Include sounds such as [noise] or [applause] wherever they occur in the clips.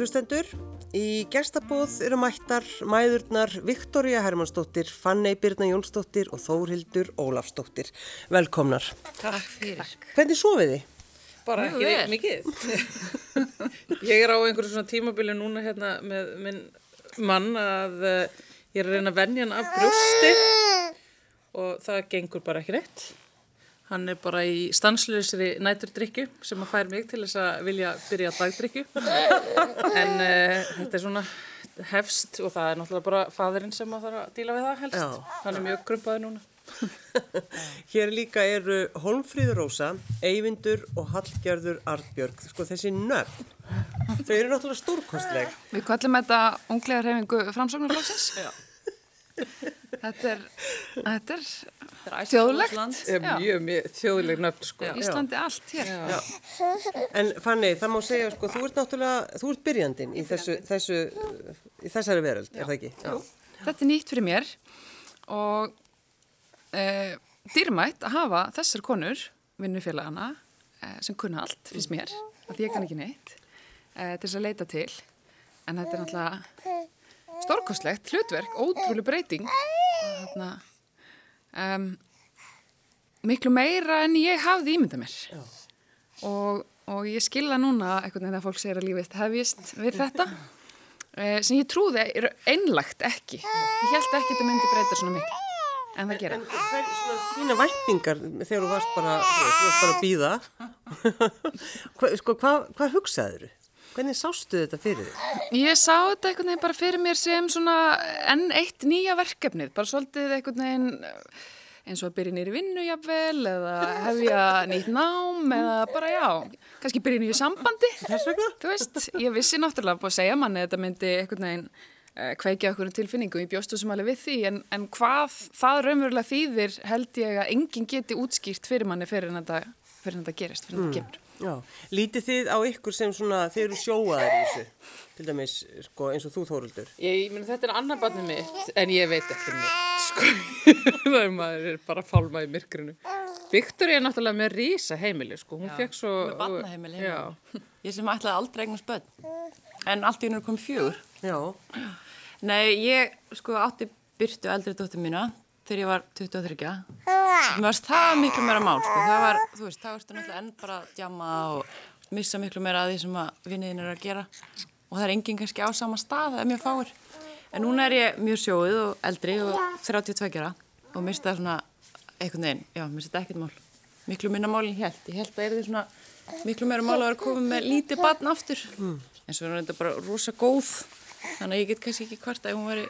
hlustendur. Í gestabóð eru mættar mæðurnar Viktoria Hermannsdóttir, Fannei Birna Jónsdóttir og Þórhildur Ólafsdóttir. Velkomnar. Takk fyrir. Hvernig sofið þið? Bara Mjög ekki vel. reitt mikið. [laughs] ég er á einhverju svona tímabili núna hérna með minn mann að uh, ég er að reyna að venja hann af brjósti og það gengur bara ekki neitt. Hann er bara í stanslösri næturdrykju sem að fær mig til þess að vilja byrja dagdrykju. En uh, þetta er svona hefst og það er náttúrulega bara fadurinn sem að þarf að díla við það helst. Já. Hann er mjög krumpaður núna. [laughs] Hér líka eru Holmfríður Rósa, Eyvindur og Hallgerður Artbjörg. Sko þessi nöfn, þau eru náttúrulega stórkostleg. Við kallum þetta unglega reyfingu framsóknarflokksins. Þetta er, þetta er þjóðlegt. Er mjög, mjög þjóðleg nöfn sko. Íslandi allt hér. En Fanni, það má segja, sko, þú ert náttúrulega, þú ert byrjandinn í, þessu, þessu, í þessari veröld, er það ekki? Já. Þetta er nýtt fyrir mér og e, dýrmætt að hafa þessar konur, vinnufélagana, e, sem kunna allt, finnst mér, að ég kann ekki neitt, e, til þess að leita til. En þetta er náttúrulega stórkostlegt hlutverk, ótrúlega breyting. Þarna, um, miklu meira en ég hafði ímyndað mér. Og, og ég skilða núna einhvern veginn að fólk segir að lífið hefjist við þetta eh, sem ég trúði er einlagt ekki. Ég held ekki að þetta myndi breyta svona miklu. En það gera. En hver svona þína væntingar þegar þú varst bara, þú varst bara að býða, [laughs] Hva, sko, hvað hva hugsaður? Hvernig sástu þetta fyrir þig? Ég sá þetta einhvern veginn bara fyrir mér sem svona enn eitt nýja verkefnið. Bara svolítið einhvern veginn eh, eins og að byrja nýri vinnu jafnvel eða hefja nýtt nám eða bara já, kannski byrja nýju sambandi. Þess vegna? Þú veist, ég vissi náttúrulega búið að segja manni að þetta myndi einhvern veginn uh, kveikja okkur tilfinningu, ég bjóstu sem alveg við því, en, en hvað það raunverulega þýðir held ég að enginn geti útskýrt fyrir manni fyrir þetta, fyrir en þetta gerist, fyrir en þetta kemur. Já, lítið þið á ykkur sem svona, þeir eru sjóaðar í þessu, til dæmis, sko, eins og þú Þóruldur. Ég, ég meni þetta er annar barnið mitt, en ég veit ekki neitt, sko. [laughs] það er maður er bara að fálma í myrkrinu. Viktor er náttúrulega með rísa heimili, sko. Hún fekk svo... með barnaheimili Já. [laughs] Ég sem ætlaði aldrei eignast börn. En allt í hennu er komið fjögur. Já, Nei, ég sko átti byrtu eldri dóttir mína þegar ég var 23. Mér varst það miklu meira mál, sko. Það var, þú veist, það varstu náttúrulega enn bara að djama og missa miklu meira að því sem að vinniðin er að gera. Og það er enginn kannski á sama stað, það er mjög fáir. En núna er ég mjög sjóið og eldri og 32 gera og það svona einhvern veginn, já, þetta ekkert mál. Miklu minna mál en ég held. Ég held að er því svona miklu meira mál að vera komið með lítið barn aftur. En svo er þetta bara rosa góð. Þannig að ég get kannski ekki hvort að ef hún veri,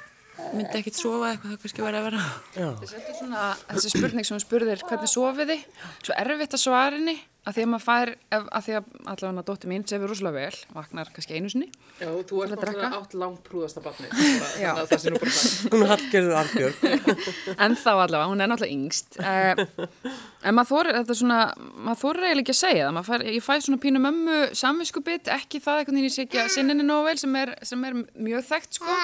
myndi ekkert sofa eitthvað, það kannski væri að vera. já, Þetta er svona, þessi spurning sem hún spurðir, hvernig sofið þið? Svo erfitt að svara henni, að því að maður fær, að því að allavega dóttir mín sefur rosalega vel, vaknar kannski einu sinni. Já, þú ert að náttúrulega átt langprúðasta barnið. Þannig Já. að það sé nú bara það. [laughs] hún er Hallgerður Artbjörg. [laughs] En þá allavega, hún er náttúrulega yngst. Uh, en maður þorir, þetta er svona, maður þorir eiginlega ekki að segja það. Fær, ég fæ svona pínu mömmu samviskubit, ekki það einhvern veginn ég sé ekki að sinninni nóg vel sem er, sem er mjög þekkt, sko.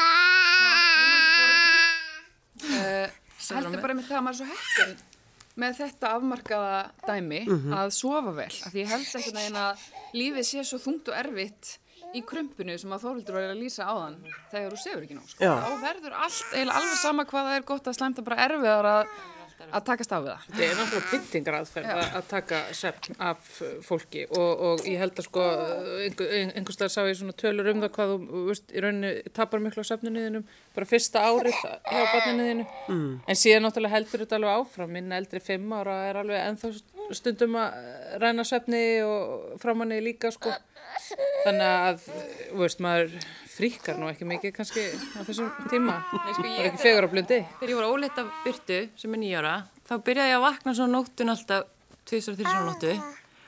Uh, heldur bara með það að maður er svo heppin með þetta afmarkaða dæmi að sofa vel. Af því ég held einhvern veginn að lífið sé svo þungt og erfitt í krumpinu sem að Þóruldur var að lýsa áðan þegar þú sefur ekki nóg. Sko. Þá verður allt eiginlega alveg sama hvað það er gott að slæmta bara erfiðar að, að takast á við það. Þetta er náttúrulega pyntingar aðferð að, að taka svefn af uh, fólki og, og ég held að sko einhver, einhvers staðar sá ég svona tölur um það hvað þú, þú veist, í rauninni tapar miklu á svefninu þínum, bara fyrsta árið hjá barninu þínu, mm. en síðan náttúrulega heldur þetta alveg áfram, minn eldri fimm ára er alveg ennþá stundum að ræna svefni og framanni líka sko, þannig að, þú veist, maður fríkar nú ekki mikið kannski á þessum tíma, Nei, sko, ég- er ekki fegur á blundi. Þegar ég var óleitt af byrtu, sem er nýjára, þá byrjaði ég að vakna svona nóttun alltaf, tvisar og þrísar nóttu.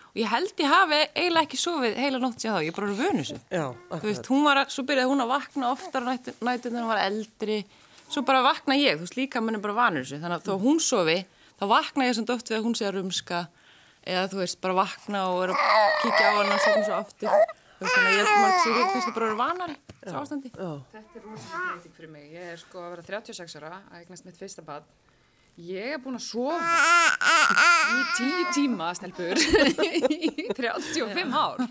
Og ég held ég hafi eiginlega ekki sofið heila nótt sér þá, ég er bara vönu. Já, Þú veist, hún var svo byrjaði hún að vakna oftar nættu þegar hún var eldri. Svo bara vakna ég, þú veist, líka mann er bara vanur þessu. Þannig að þó hún sofi, þá vakna ég samt oft við að hún sé að rumska. Eða þú veist, bara vakna og er að kíkja á hana og sofna svo aftur. Þú veist, þannig að ég held að maður sé kannski bara að vera vanari, þessu ástandi. Þetta er rosalega breyting fyrir mig. Ég er sko að vera 36 ára, að eignast mitt fyrsta bad. Ég er búin að sofa í tíu tíma, stelpur, í 35 ár.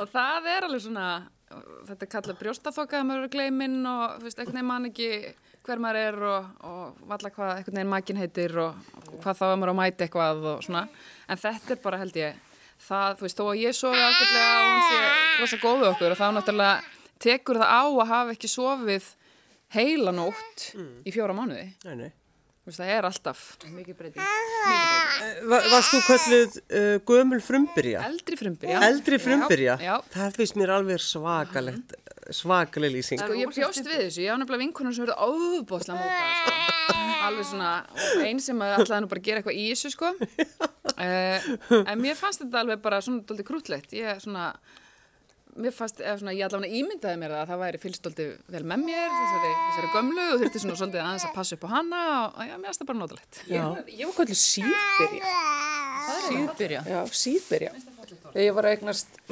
Og það er alveg svona þetta er kallað brjóstaþokka að maður eru gleiminn og þú veist, einhvern veginn man ekki hver maður er og, og valla hvað einhvern veginn makin heitir og, og hvað þá er maður að mæta eitthvað og svona. En þetta er bara held ég það, þú veist, þó að ég sofi ágætlega og hún sé rosa góð við okkur og þá náttúrulega tekur það á að hafa ekki sofið heila nótt í fjóra mánuði. Nei, nei. Það er alltaf Mikið breyting. Va varst þú kölluð uh, gömul frumbyrja? eldri frumbyrja Eldri frumbyrja? Já, já. Það finnst mér alveg svakalegt, svakaleg lýsing. Sko, ég bjóst við þessu, ég á nefnilega vinkunum sem verið óbúðslega mókað, sko. Alveg svona, einn sem að ætlaði nú bara gera eitthvað í þessu, sko. [laughs] Uh, en mér fannst þetta alveg bara svona doldið krútlegt. Ég svona, mér fannst, eða svona, ég allavega ímyndaði mér að það væri fylgst doldið vel með mér, þessari, þessari gömlu og þurfti svona svolítið aðeins að passa upp á hana og já, mér fannst það bara notalegt. Já. Ég var kvöldu síðbyrja. Síðbyrja. Já, síðbyrja. Ég var að eignast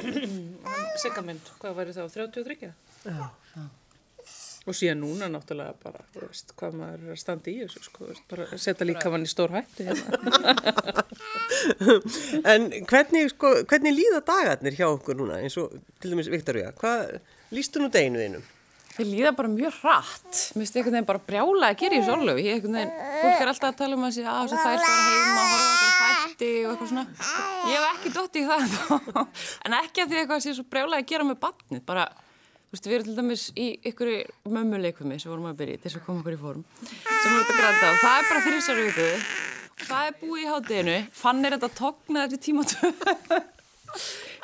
[clears throat] siggamynd, hvað væri það, 33? Já. Og síðan núna náttúrulega bara, þú veist, hvað maður er að standa í þessu, sko, þú veist, bara setja líka mann í stór hættu hérna. [laughs] En hvernig, sko, hvernig líða dagarnir hjá okkur núna, eins og til dæmis Viktoria? Hvað lístu nú deginu einum? Þeir líða bara mjög hratt. Mér finnst einhvern veginn bara brjála að gera í orlofi. Ég einhvern veginn, fólk er alltaf að tala um að sé að það er bara heima, horfa okkur þætti og eitthvað svona. Ég hef ekki dótt í það þá. [laughs] en ekki að því eitthvað sé svo brjála að gera með batnið. Bara, þú veist, við erum til dæmis í ykkur mömmuleikfumi sem vorum að byrja til þess að koma okkur í fórum. Sem vorum þetta grænda og það er bara þrjusar vikuði. Það er búið í hátteginu. Fann er þetta tóknað eftir tíma tvö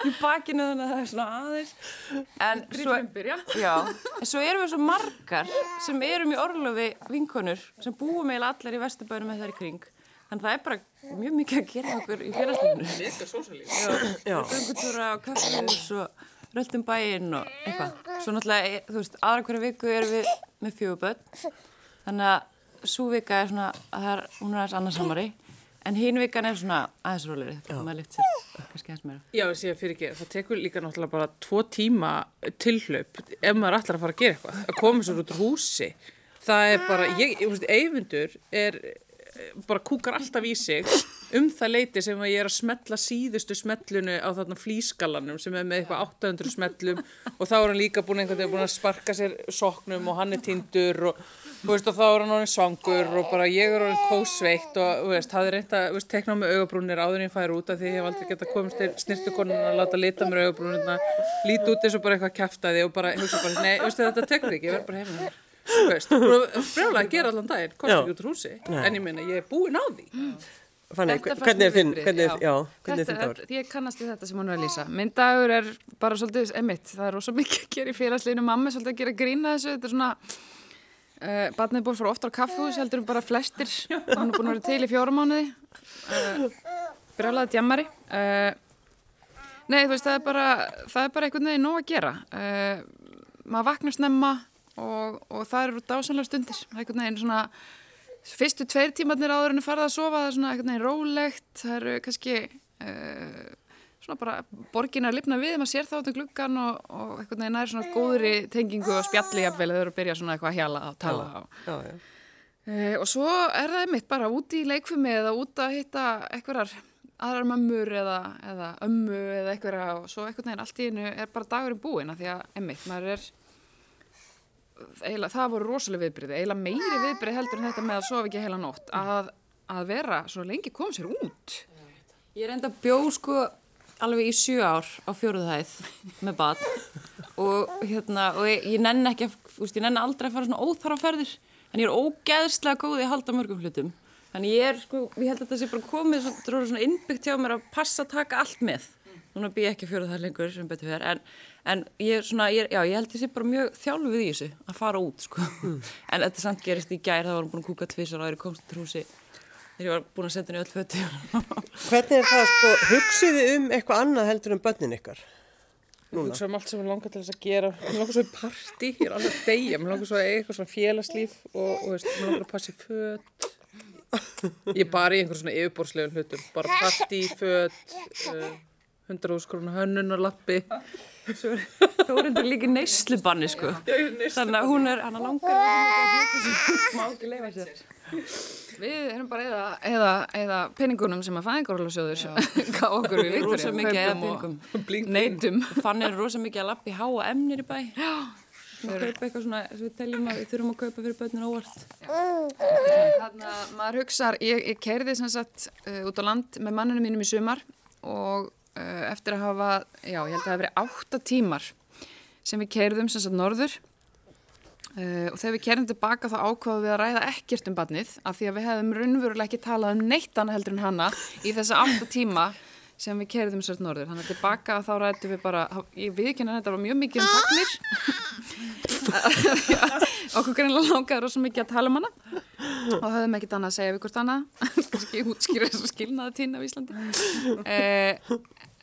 í bakinu þannig að það er svona aðeins. En svo. Já, en svo erum við svo margar sem erum í orlofi vinkonur sem búum eiginlega allar í vesturbænum með þær í kring. Þannig að það er bara mjög mikið að gera okkur í félagslefinu. Líka sósalíf. Já. Göngutúra og kaffehús og röldum bæinn og eitthvað. Svo náttúrulega, e- þú veist, aðra hverju viku erum við með fjöguböld. Þannig að svo vika er svona, að er, hún er aðeins annarsamari. En hinn vikan er svona aðeins róleri, það maður lift sér kannski aðeins meira. Já, ég sé fyrir ekki, það tekur líka náttúrulega bara tvo tíma tilhlaup ef maður ætlar að fara að gera eitthvað, að koma sér út úr húsi. Það er bara, ég, ég veist, eyfundur er, eh, bara kúkar alltaf í sig um það leiti sem að ég er að smetla síðustu smellunu á þarna flískalanum sem er með eitthvað 800 smellum og þá er hann líka búin einhvern veginn að sparka sér soknum og hann er tindur og, veist, og þá er hann orðin svangur og bara ég er orðin kósveitt og veist, hafði reynt að þú veist, tekna á mig augabrúnir áður en ég færi út af því ég hef aldrei getað komist til snirtukonuna að láta lita mér augabrúnirna, líti út eins og bara eitthvað kæftaði og bara bara, nei, þetta tekur ekki, ég verð bara veist, frjálega [laughs] að gera allan daginn, komst Já. ekki út úr húsi, en ég meina, ég er búin á því. Fanny, Þetta fannst hvernig er þinn, hvernig, er- já, hvernig er Þetta þinn dagur? er- Ég kannast við þetta sem hún er að lýsa. Minn dagur er bara svolítið emitt. Það er rosa mikið að gera í félagsleginu. Mamma er svolítið að gera grína þessu. Þetta er svona, uh, barnið er búin að fara ofta á kaffehús, heldur um bara flestir. Hún er búin að vera til í fjóra mánuði. Uh, Brjálaði djammari. Uh, nei, þú veist, það er bara, það er bara einhvern veginn nóg að gera. Uh, maður vaknar snemma og, og það eru dásanlega stundir. Það er einhvern veginn svona fyrstu tveir tímarnir áður en að fara að sofa það er svona einhvern veginn rólegt það eru kannski uh, svona bara borgin að lifna við maður sér það út um gluggan og, og einhvern veginn er svona góðri tengingu og spjalli jafnvel þau eru að byrja svona eitthvað að hjala og tala og, Já, já. uh, og svo er það mitt bara úti í leikfumi eða út að hitta einhverjar aðrar mömmur eða, eða ömmu eða einhverja og svo einhvern veginn allt í einu er bara dagurinn búinn af því að einmitt maður er eiginlega, það voru rosalega viðbyrði, eiginlega meiri viðbyrði heldur en þetta með að sofa ekki heila nótt. Að, að vera svo lengi kom sér út. Ég er enda bjóð sko alveg í sjö ár á fjóruðhæð með bad [laughs] og hérna, og ég, ég nenn ekki, úst, ég nenn aldrei að fara svona óþarfaferðir en ég er ógeðslega góð í að halda mörgum hlutum. Þannig ég er sko, ég held að þetta sé bara komið svona, svona innbyggt hjá mér að passa að taka allt með. Núna bý ég ekki fjóruðhæð lengur sem betur fyrir, en, en ég er svona, ég, já, ég held sé bara mjög þjálfuð í þessu að fara út sko. [laughs] En þetta samt gerist í gær, það vorum búin að kúka tvisar og það er komst til húsi þegar ég var búin að setja henni öll fötti. [laughs] Hvernig er það, sko, hugsiði um eitthvað annað heldur en börnin ykkar? Núna. Hugsa um allt sem ég langar til þess að gera. Mér langar svo í partí, ég er alveg að deyja. Mér langar svo eiga eitthvað svona félagslíf og, og veist, mér langar að passa í föt. Ég er bara í einhver svona yfirborðslegum hlutum. Bara partí, föt, uh, 100 úrskrona hönnunarlappi. Þórindur líka neyslubanni sko. Þannig að hún er, hann langar að hún [laughs] má ekki leifa sér. Við erum bara eða, eða, eða peningunum sem að fæðingarólasjóður [laughs] gaf okkur við rosa mikið eða peningum. Neytum. [laughs] Fann er rosa mikið að lappa í háa emnir í bæ. Já. Við kaupa eitthvað svona, sem við teljum að við þurfum að kaupa fyrir börninu óvart. Þannig að maður hugsar, ég, ég kerði sem sagt uh, út á land með manninu mínum í sumar og eftir að hafa, já, ég held að það hafi verið átta tímar sem við kerðum sem sagt norður uh, og þegar við kerðum tilbaka þá ákvaðum við að ræða ekkert um badnið af því að við hefðum raunverulega ekki talað um neitt annað heldur en hana í þessa átta tíma sem við kerðum sem sagt norður. Þannig að tilbaka þá rættum við bara, ég viðkynna þetta var mjög mikið um fagnir [laughs] [laughs] okkur greinlega langaður rosa mikið að tala um hana. Og höfðum ekkert annað að segja við hvort annað. [laughs] Kannski útskýra þess að skilnaði tína á Íslandi. Eh,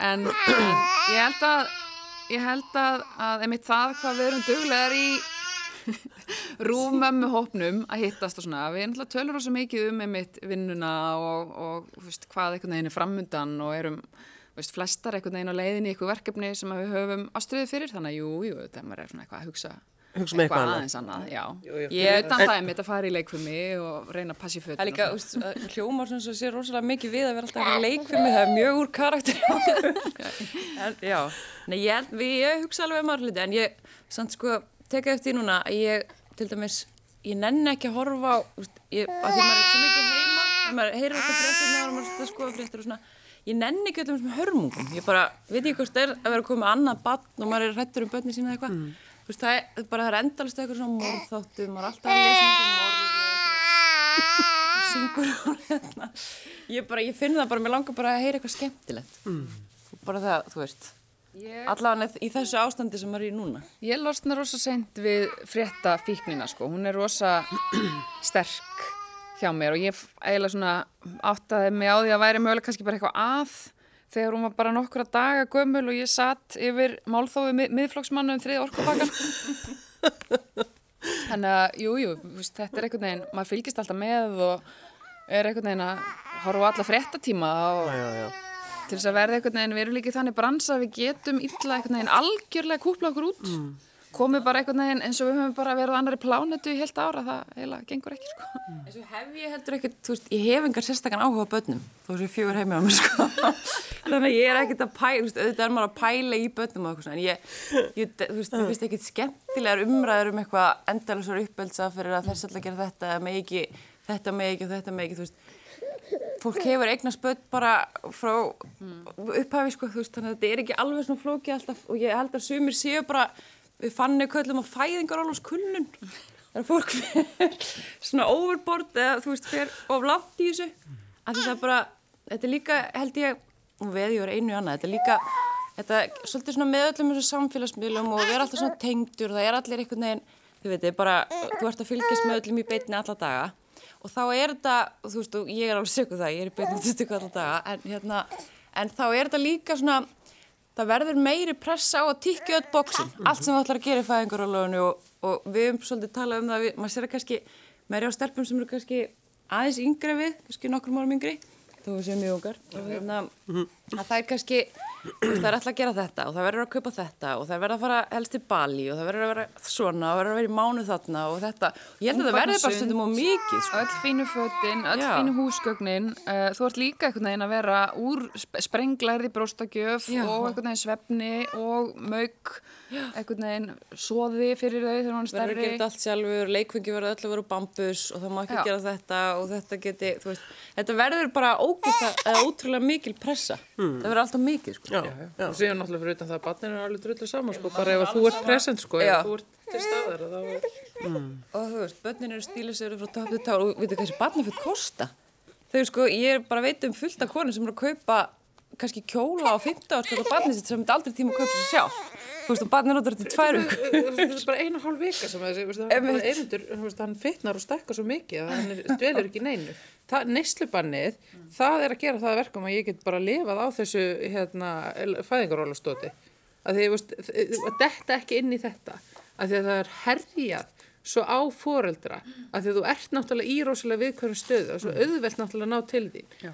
en, ég held að ég held að, að einmitt það hvað við erum duglegar í [laughs] rúmömmu hópnum að hittast og svona, við náttúrulega tölur rosa mikið um einmitt vinnuna og, og veist, hvað einhvern veginn er framundan og erum veist, flestar einhvern veginn á leiðinni í eitthvað verkefni sem við höfum aðstöðu fyrir. Þannig að jú, jú, þetta maður er svona eitthvað að hugsa Hugsa með eitthvað annað. aðeins annað, já. Jú, jú. Ég utan það er mitt að fara í leikfumi og reyna að passi fötum. Það er líka, úst, hljómar sem svo sé rosalega mikið við að vera alltaf að leik fyrir mig, það er mjög úr karakter en, [laughs] já, nei, ég, við, ég hugsa alveg um aðra hluti, en ég, samt sko, teka eftir því núna að ég, til dæmis, ég nenni ekki að horfa á, úst, ég, að því maður er svo mikið heima, að maður heyrir alltaf fréttir neðan og maður er alltaf að skoða fréttir og svona, ég nenni ekki öllum sem hörmungum, ég bara, veit ekki hvort það er að vera að koma með annað bann og maður er hrættur um börni sína eða eitthvað, Þú veist, það er bara það er endalist eitthvað svona morðþáttu, maður er alltaf að lesa um morð og syngur og hérna. Ég bara, ég finn það bara, mér langar bara að heyra eitthvað skemmtilegt. Mm. Bara það, þú veist, Ég, allavega í þessu ástandi sem maður er í núna. ég losna rosa seint við frétta fíknina sko, hún er rosa [clears throat] sterk hjá mér og ég eiginlega svona áttaði mig á því að væri mögulega kannski bara eitthvað að þegar hún var bara nokkra daga gömul og ég satt yfir málþófi mið, miðflokksmannu um þrið orkupakkan. [laughs] Þannig að, jú, jú, þetta er einhvern veginn, maður fylgist alltaf með og er einhvern veginn að horfa alla fréttatíma og Já, já. til þess að verða einhvern veginn, við erum líka í þannig bransa að við getum illa einhvern veginn algjörlega kúpla okkur út komið bara einhvern veginn eins og við höfum bara verið á annari plánetu í heilt ára, það eiginlega gengur ekki sko. En svo hef ég heldur ekkert, þú veist, ég hef engar sérstakann áhuga börnum, þó sem ég fjögur heimi á mér, sko. [laughs] Þannig að ég er ekkert að pæla, þú veist, auðvitað er maður að pæla í börnum og eitthvað svona, en ég, ég þú veist, ég finnst ekkert skemmtilegar umræður um eitthvað endalusar uppelsa fyrir að þess að gera þetta, með ekki, þetta með ekki og þetta með ekki, þú veist, fólk hefur eignast börn bara frá upphafi, sko, þú veist, þannig að þetta er ekki alveg svona flókið alltaf og ég held að sumir séu bara, við fannum köllum á fæðingar alveg kunnun. Það er fólk svona overboard eða þú veist fyrir of langt í þessu. Að þetta bara, þetta er líka held ég, og veði var einu annað, þetta er líka, þetta er svolítið svona með öllum þessu samfélagsmiðlum og vera alltaf svona tengdur, það er allir einhvern veginn, þið veitir, bara, þú ert að fylgjast með öllum í beinni alla daga og þá er þetta, þú veist, og ég er alveg sökuð það, ég er í tuttugu alla daga, en hérna, en þá er þetta líka svona, það verður meiri pressa á að tikka öll bóksin, allt sem það ætlar að gera í fæðingarálöfunu og, og við höfum svolítið talað um það, við, maður sér að kannski, er á stelpum sem eru kannski aðeins yngri en við, kannski nokkrum árum yngri, við séum mjög ungar, og hérna, að það er kannski, það er alltaf að gera þetta og það verður að kaupa þetta og það verður að fara helst til Bali og það verður að vera svona og verður að vera í mánu þarna og þetta, og ég held að það verður bara stundum á mikið, sko. öll fínu fötin, öll Já. fínu húsgögnin uh, þú ert líka einhvern veginn að vera úr sp sprenglarði bróstakjöf Já. og einhvern veginn svefni og mög einhvern veginn soði fyrir þau þegar hann er verður að stærri gera allt sjálfur, leikfengi verður öll að vera bambus og það má ekki Já. gera þetta og þetta geti, þú veist, þetta verður bara ógista, eða ótrúlega mikil pressa, það verður alltaf mikil, sko. Já, já. Og síðan náttúrulega fyrir utan það að barninu er alveg drullu saman, sko, bara ef þú ert present, sko, Já. ef þú ert til staðar, þá er... Og þú veist, börnin eru stílisöru frá top to tár og veitu hvað þessi barni fyrir kosta? Þau sko, ég er bara veit um fullt af konur sem eru að kaupa kannski kjóla á 15 árs og barni sitt sem myndi aldrei tíma að kaupa sér sjálf. Þú veist, og barni er náttúrulega til tvær vikur. Það er bara einu hálf vika sem þessi, hann, fitnar og stekkar svo mikið að hann dvelur ekki í neinu. Það, neyslubannið, það er að gera það að verkum að ég get bara lifað á þessu hérna, fæðingarólastoti. Að því, veist, að detta ekki inn í þetta. Að því að það er herjað svo á foreldra. Að því að þú ert náttúrulega í rosalega viðkværum stöðu og svo auðvelt náttúrulega ná til því. Já.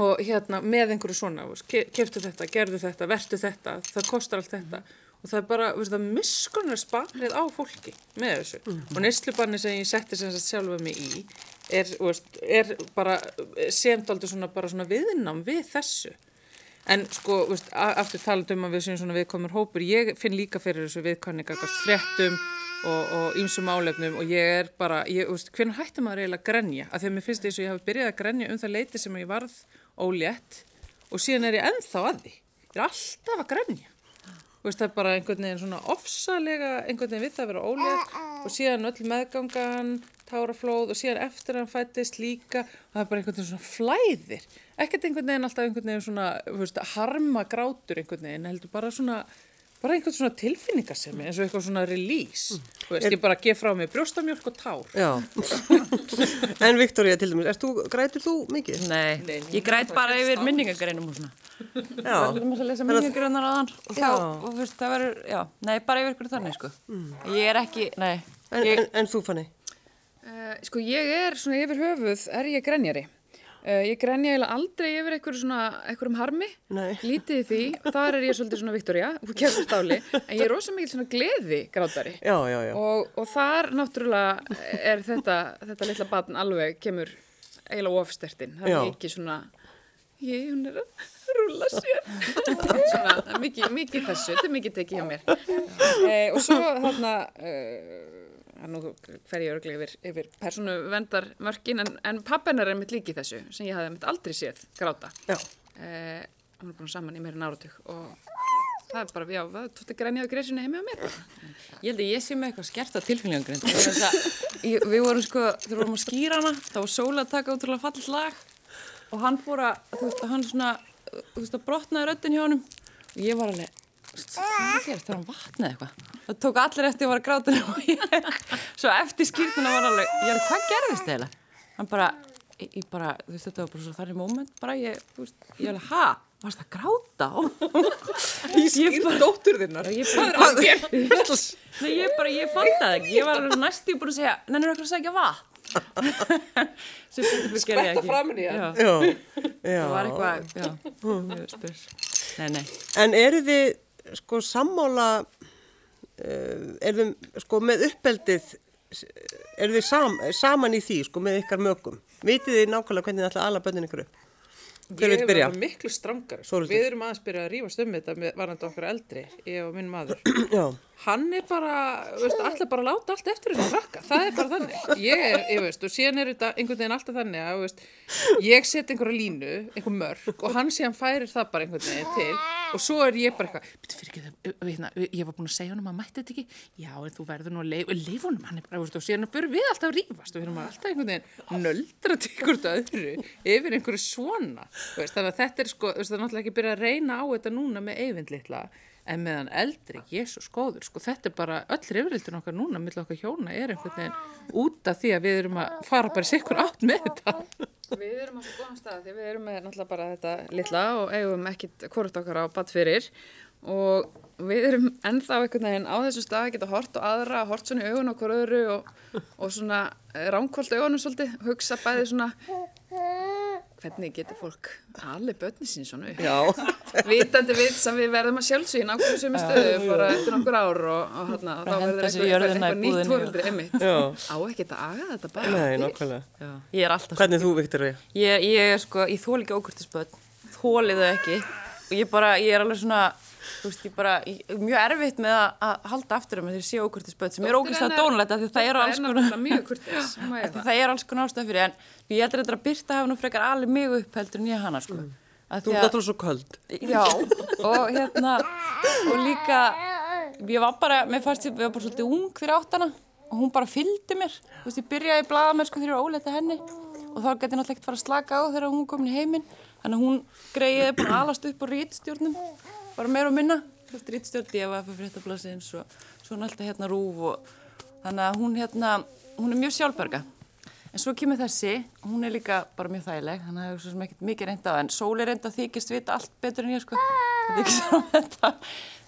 Og hérna með einhverju svona, veist, ke- keyptu þetta, gerðu þetta, vertu þetta, það kostar allt þetta. og það er bara, veist það, miskunar sparið á fólki með þessu og neyslubanni sem ég setti sem sagt sjálfa mig í er, veist, er bara semdaldi svona svona viðnám við þessu en sko, veist, aftur talandi um að við séum svona viðkomur hópur, ég finn líka fyrir þessu viðkvæmninga fréttum og, og ýmsum álefnum og ég er bara, ég, veist, hvernig hætti maður eiginlega að grenja? Af því að mér finnst þess að ég hafi byrjað að grenja um það leiti sem ég varð ólétt og síðan er ég ennþá að því. Ég er alltaf að. Þú veist, það er bara einhvern veginn svona ofsalega, einhvern veginn við það að vera ólétt og síðan öll meðgangan, táraflóð og síðan eftir hann fættist líka og það er bara einhvern veginn svona flæðir. Ekkert einhvern veginn alltaf einhvern veginn svona, veist, harma grátur einhvern veginn, heldur bara svona, bara einhvern svona tilfinningasemi eins og eitthvað svona release. Þú veist, ég bara gef frá mig brjóstamjölk og tár. Já. [laughs] en Viktoria til dæmis, þú, grætur þú mikið? Nei, Nei, ég græt bara yfir minningagreinum og svona. Já. Það er að lesa minningagreinar á þann þá, og þú veist, það verður, já, nei, bara yfir ykkur þannig, sko. Ég er ekki, nei, En, ég, en, en þú fanni? Uh, sko ég er svona yfir höfuð, er ég grenjari. Uh, ég grenja eiginlega aldrei yfir einhverjum harmi, Nei. lítið því, þar er ég svolítið svona Viktoria, og kemur stáli, en ég er rosa mikil svona gleði grátari. Já, já, já. Og, og þar náttúrulega er þetta, þetta litla batn alveg kemur eiginlega ofstertin. Það er ekki svona, ég, hún er að rúla sér. svona, mikið, mikið þessu, þetta er mikið tekið hjá mér. E, og svo þarna, uh, nú fer ég örglega yfir, yfir persónu vendar mörkin, en, en pappennar er mitt líki þessu, sem ég hafði mitt aldrei séð gráta. Já. E, hún er búin saman í meira náratug og það er bara, já, það tótti grænjaðu greiðsuna heimi á mér. ég held að ég sé með eitthvað skert af tilfinningagreind. Við vorum sko, við vorum að skýra hana, þá var Sóla að taka útrúlega fallit lag og hann fór að, þú veist, hann svona, þú veist, að brotnaði röddin hjá honum og ég var alveg, þú hvað er að gera, þegar hann vatnaði eitthvað. Það tók allir eftir að ég var að gráta og ég, svo eftir skýrtuna var alveg, ég alveg, hvað gerðist eiginlega? Hann bara, ég, ég bara, þú veist, þetta var bara svo þannig moment, bara ég, þú veist, ég alveg, ha, varst að gráta? [laughs] Ég skýr dóttur þinnar. Ég bara, [laughs] Nei, ég bara, ég fann það ekki. Ég var alveg næstu búin að segja, nennir okkur að segja vatn. [laughs] Ekki. framan í já. það var eitthvað, já. Nei, nei. En eru þið sko sammála, uh, eru þið sko með uppeldið, eru þið sam, saman í því sko með ykkar mögum? Vitið þið nákvæmlega hvernig þið ætla að ala bönnin ykkur upp? Ég hef verið miklu strangari. Sko. Þórhildur. Við erum aðeins byrjað að rífast um þetta með varandi okkar eldri, ég og minn maður. [clears throat] Já, Hann er bara, allir bara láta allt eftir þessu krakka. Það er bara þannig. Ég er, ég veist, og síðan er þetta einhvern veginn alltaf þannig að, veist, ég set einhverja línu, einhver mörg og hann síðan færir það bara einhvern veginn til og svo er ég bara eitthvað, betur fyrir ekki það, hérna, ég var búin að segja honum að mætti þetta ekki, já, en þú verður nú að leif, leif honum, hann er bara, veist, og síðan fyrir við alltaf að rífast og erum alltaf einhvern veginn nöldra til ykkur öðru yfir einhverju svona, veist, þannig að þetta er sko, en meðan eldri, jésus góður, sko, þetta er bara, öll reyfrildin okkar núna, millir okkar hjóna, er einhvern veginn út af því að við erum að fara bara sikkur átt með þetta. Við erum á svo góðan stað því við erum með náttúrulega bara þetta litla og eigum ekkit hvort okkar á batt fyrir og við erum ennþá einhvern veginn á þessu stað að geta hort og aðra, hort svona í augun hver öðru og, og svona ránkvöld augunum svolítið, hugsa bæði svona hvernig getur fólk alveg börni sín svona upp. já, [laughs] Vitandi við sem við verðum að sjálfsvín á hverju sömu stöðu bara eftir nokkur ár og, og hérna, þá henda verður eitthvað, eitthvað, nýtt og- einmitt. já. Á ekki að aga þetta bara. Nei, til. nákvæmlega. Já, ég er alltaf Hvernig þú, Viktoria? Ég, ég er sko, ég þól ekki ókurtisböld, þólið þau ekki og ég bara, ég er alveg svona, þú veist, ég bara, ég, mjög erfitt með að, að halda aftur um þegar ég sé ókurtisböld sem er ógeðslega dónulegt af því að það [laughs] eru alls konar, Það er alls konar ástæð fyrir en ég heldur þetta að Birta hafa nú frekar alveg mig upp heldur en ég hana, sko. Mm. Þú ert náttúrulega svo köld. Já, og hérna, og líka, ég var bara, mér fannst ég, ég var bara svolítið ung fyrir áttana og hún bara fylgdi mér, þú veist, ég byrjaði í blaðamennsku þegar ég var óleita henni og þá gæti ég náttúrulega ekkert fara að slaka á þegar hún komin í heiminn, þannig að hún greiði búin að alast upp á rítstjórnum, bara meira og minna, rítstjórn, ég var fyrir fréttablasins og svo náttúrulega hérna rúf og þannig að hún hérna, hún er mjög sjálfberga. En svo kemur þessi, hún er líka bara mjög þægileg, þannig að það er svo sem ekkert mikið reynda en Sóli reynda þykist vita allt betur en ég, sko. Það er ekki svo [laughs] þetta.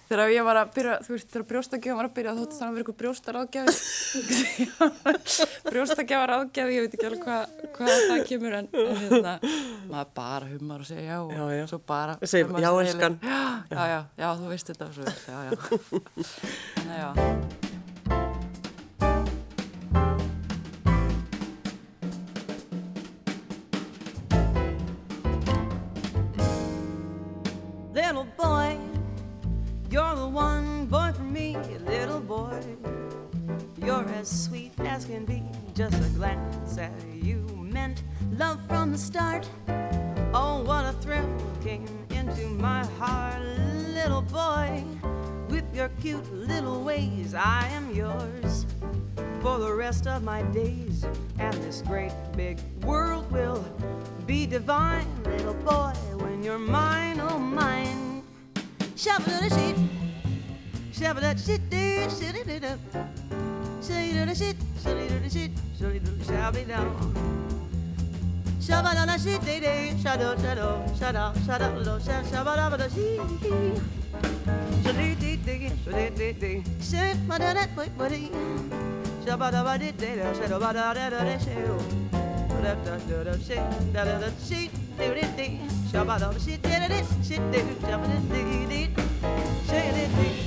Þegar ég var að byrja, þú veist, þegar brjóstakjöfum var að byrja, þóttist þannig að vera ykkur brjóstar ágjafi. [laughs] brjóstakjöfar ágjafi, ég veit ekki alveg hvað hva það kemur, en, en hérna, maður bara humar og segja já og Já, já. svo bara... Hummar já, [gasps] Já, já, já, þú veist þetta, svo, já, já. [laughs] Já. As sweet as can be, just a glance at you meant love from the start. Oh, what a thrill came into my heart, little boy. With your cute little ways, I am yours for the rest of my days. And this great big world will be divine, little boy, when you're mine, oh mine. Shabba da shit, shabba da shit, dee, shitty dee da. Shitty da shit, shitty da shit, shitty da shabby down. Shabba da da shit, dee dee, shadow, shadow, shadow, shadow, shadow, shabba da ba da shee. Shitty dee dee, shitty dee dee, shit, ba da da, wait, ba dee. Shabba da ba dee dee shadow ba da da da da shadow. Da da da da shit, da da da shit, dee dee dee. Shabba da shit, dee dee dee, shit dee, shabba dee dee dee, shit dee dee.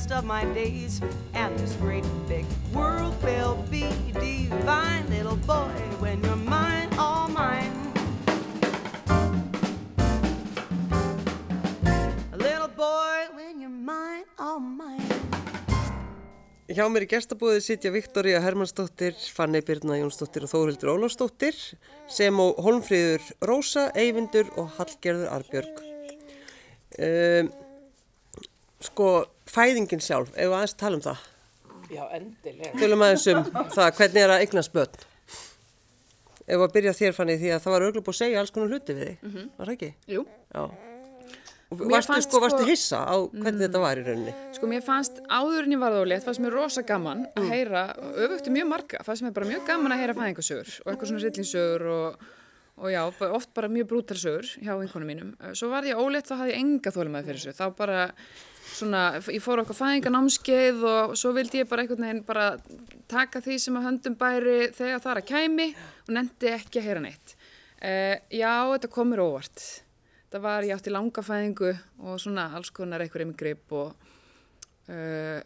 Rest of my days. And this great big world will be divine, little boy, when you're mine, all mine. Little boy, when you're mine, all mine. Hjá mér í gestabúðið sitja Viktoria Hermannsdóttir, Fanny Birna Jónsdóttir og Þórildur Ólafsdóttir sem og Holmfríður Rósa, Eyvindur og Hallgerður Arbjörg. Um, sko, fæðingin sjálf, ef við aðeins tala um það. Já, endilega. Tölum aðeins um það, hvernig er að eignast börn. Ef við að byrja þér Fanny því að það var auðvitað búið að segja alls konar hluti við þig, var það ekki? Jú, varstu, fannst sko, varstu sko- hissa á hvernig þetta var í rauninni? sko mér fannst áður en ég varð ólétt, fannst mér rosa gaman að Mm. heyra, öfugtu mjög marga, fannst mér bara mjög gaman að heyra fæðingasögur og eitthvað svona rillinsögur og, og já, oft bara mjög brútarsögur hjá einhvernum mínum. Svo var ég ólétt, þá hafði ég enga þólumæði fyrir þessu, þá bara svona, ég fór okkur fæðinganámskeið og svo vildi ég bara einhvern veginn bara taka því sem að höndum bæri þegar það er að kæmi og nefndi ekki að heyra neitt. Uh, já, þetta kom mér óvart. Það var, ég átti langa fæðingu og svona alls konar einhver einhver grip og uh,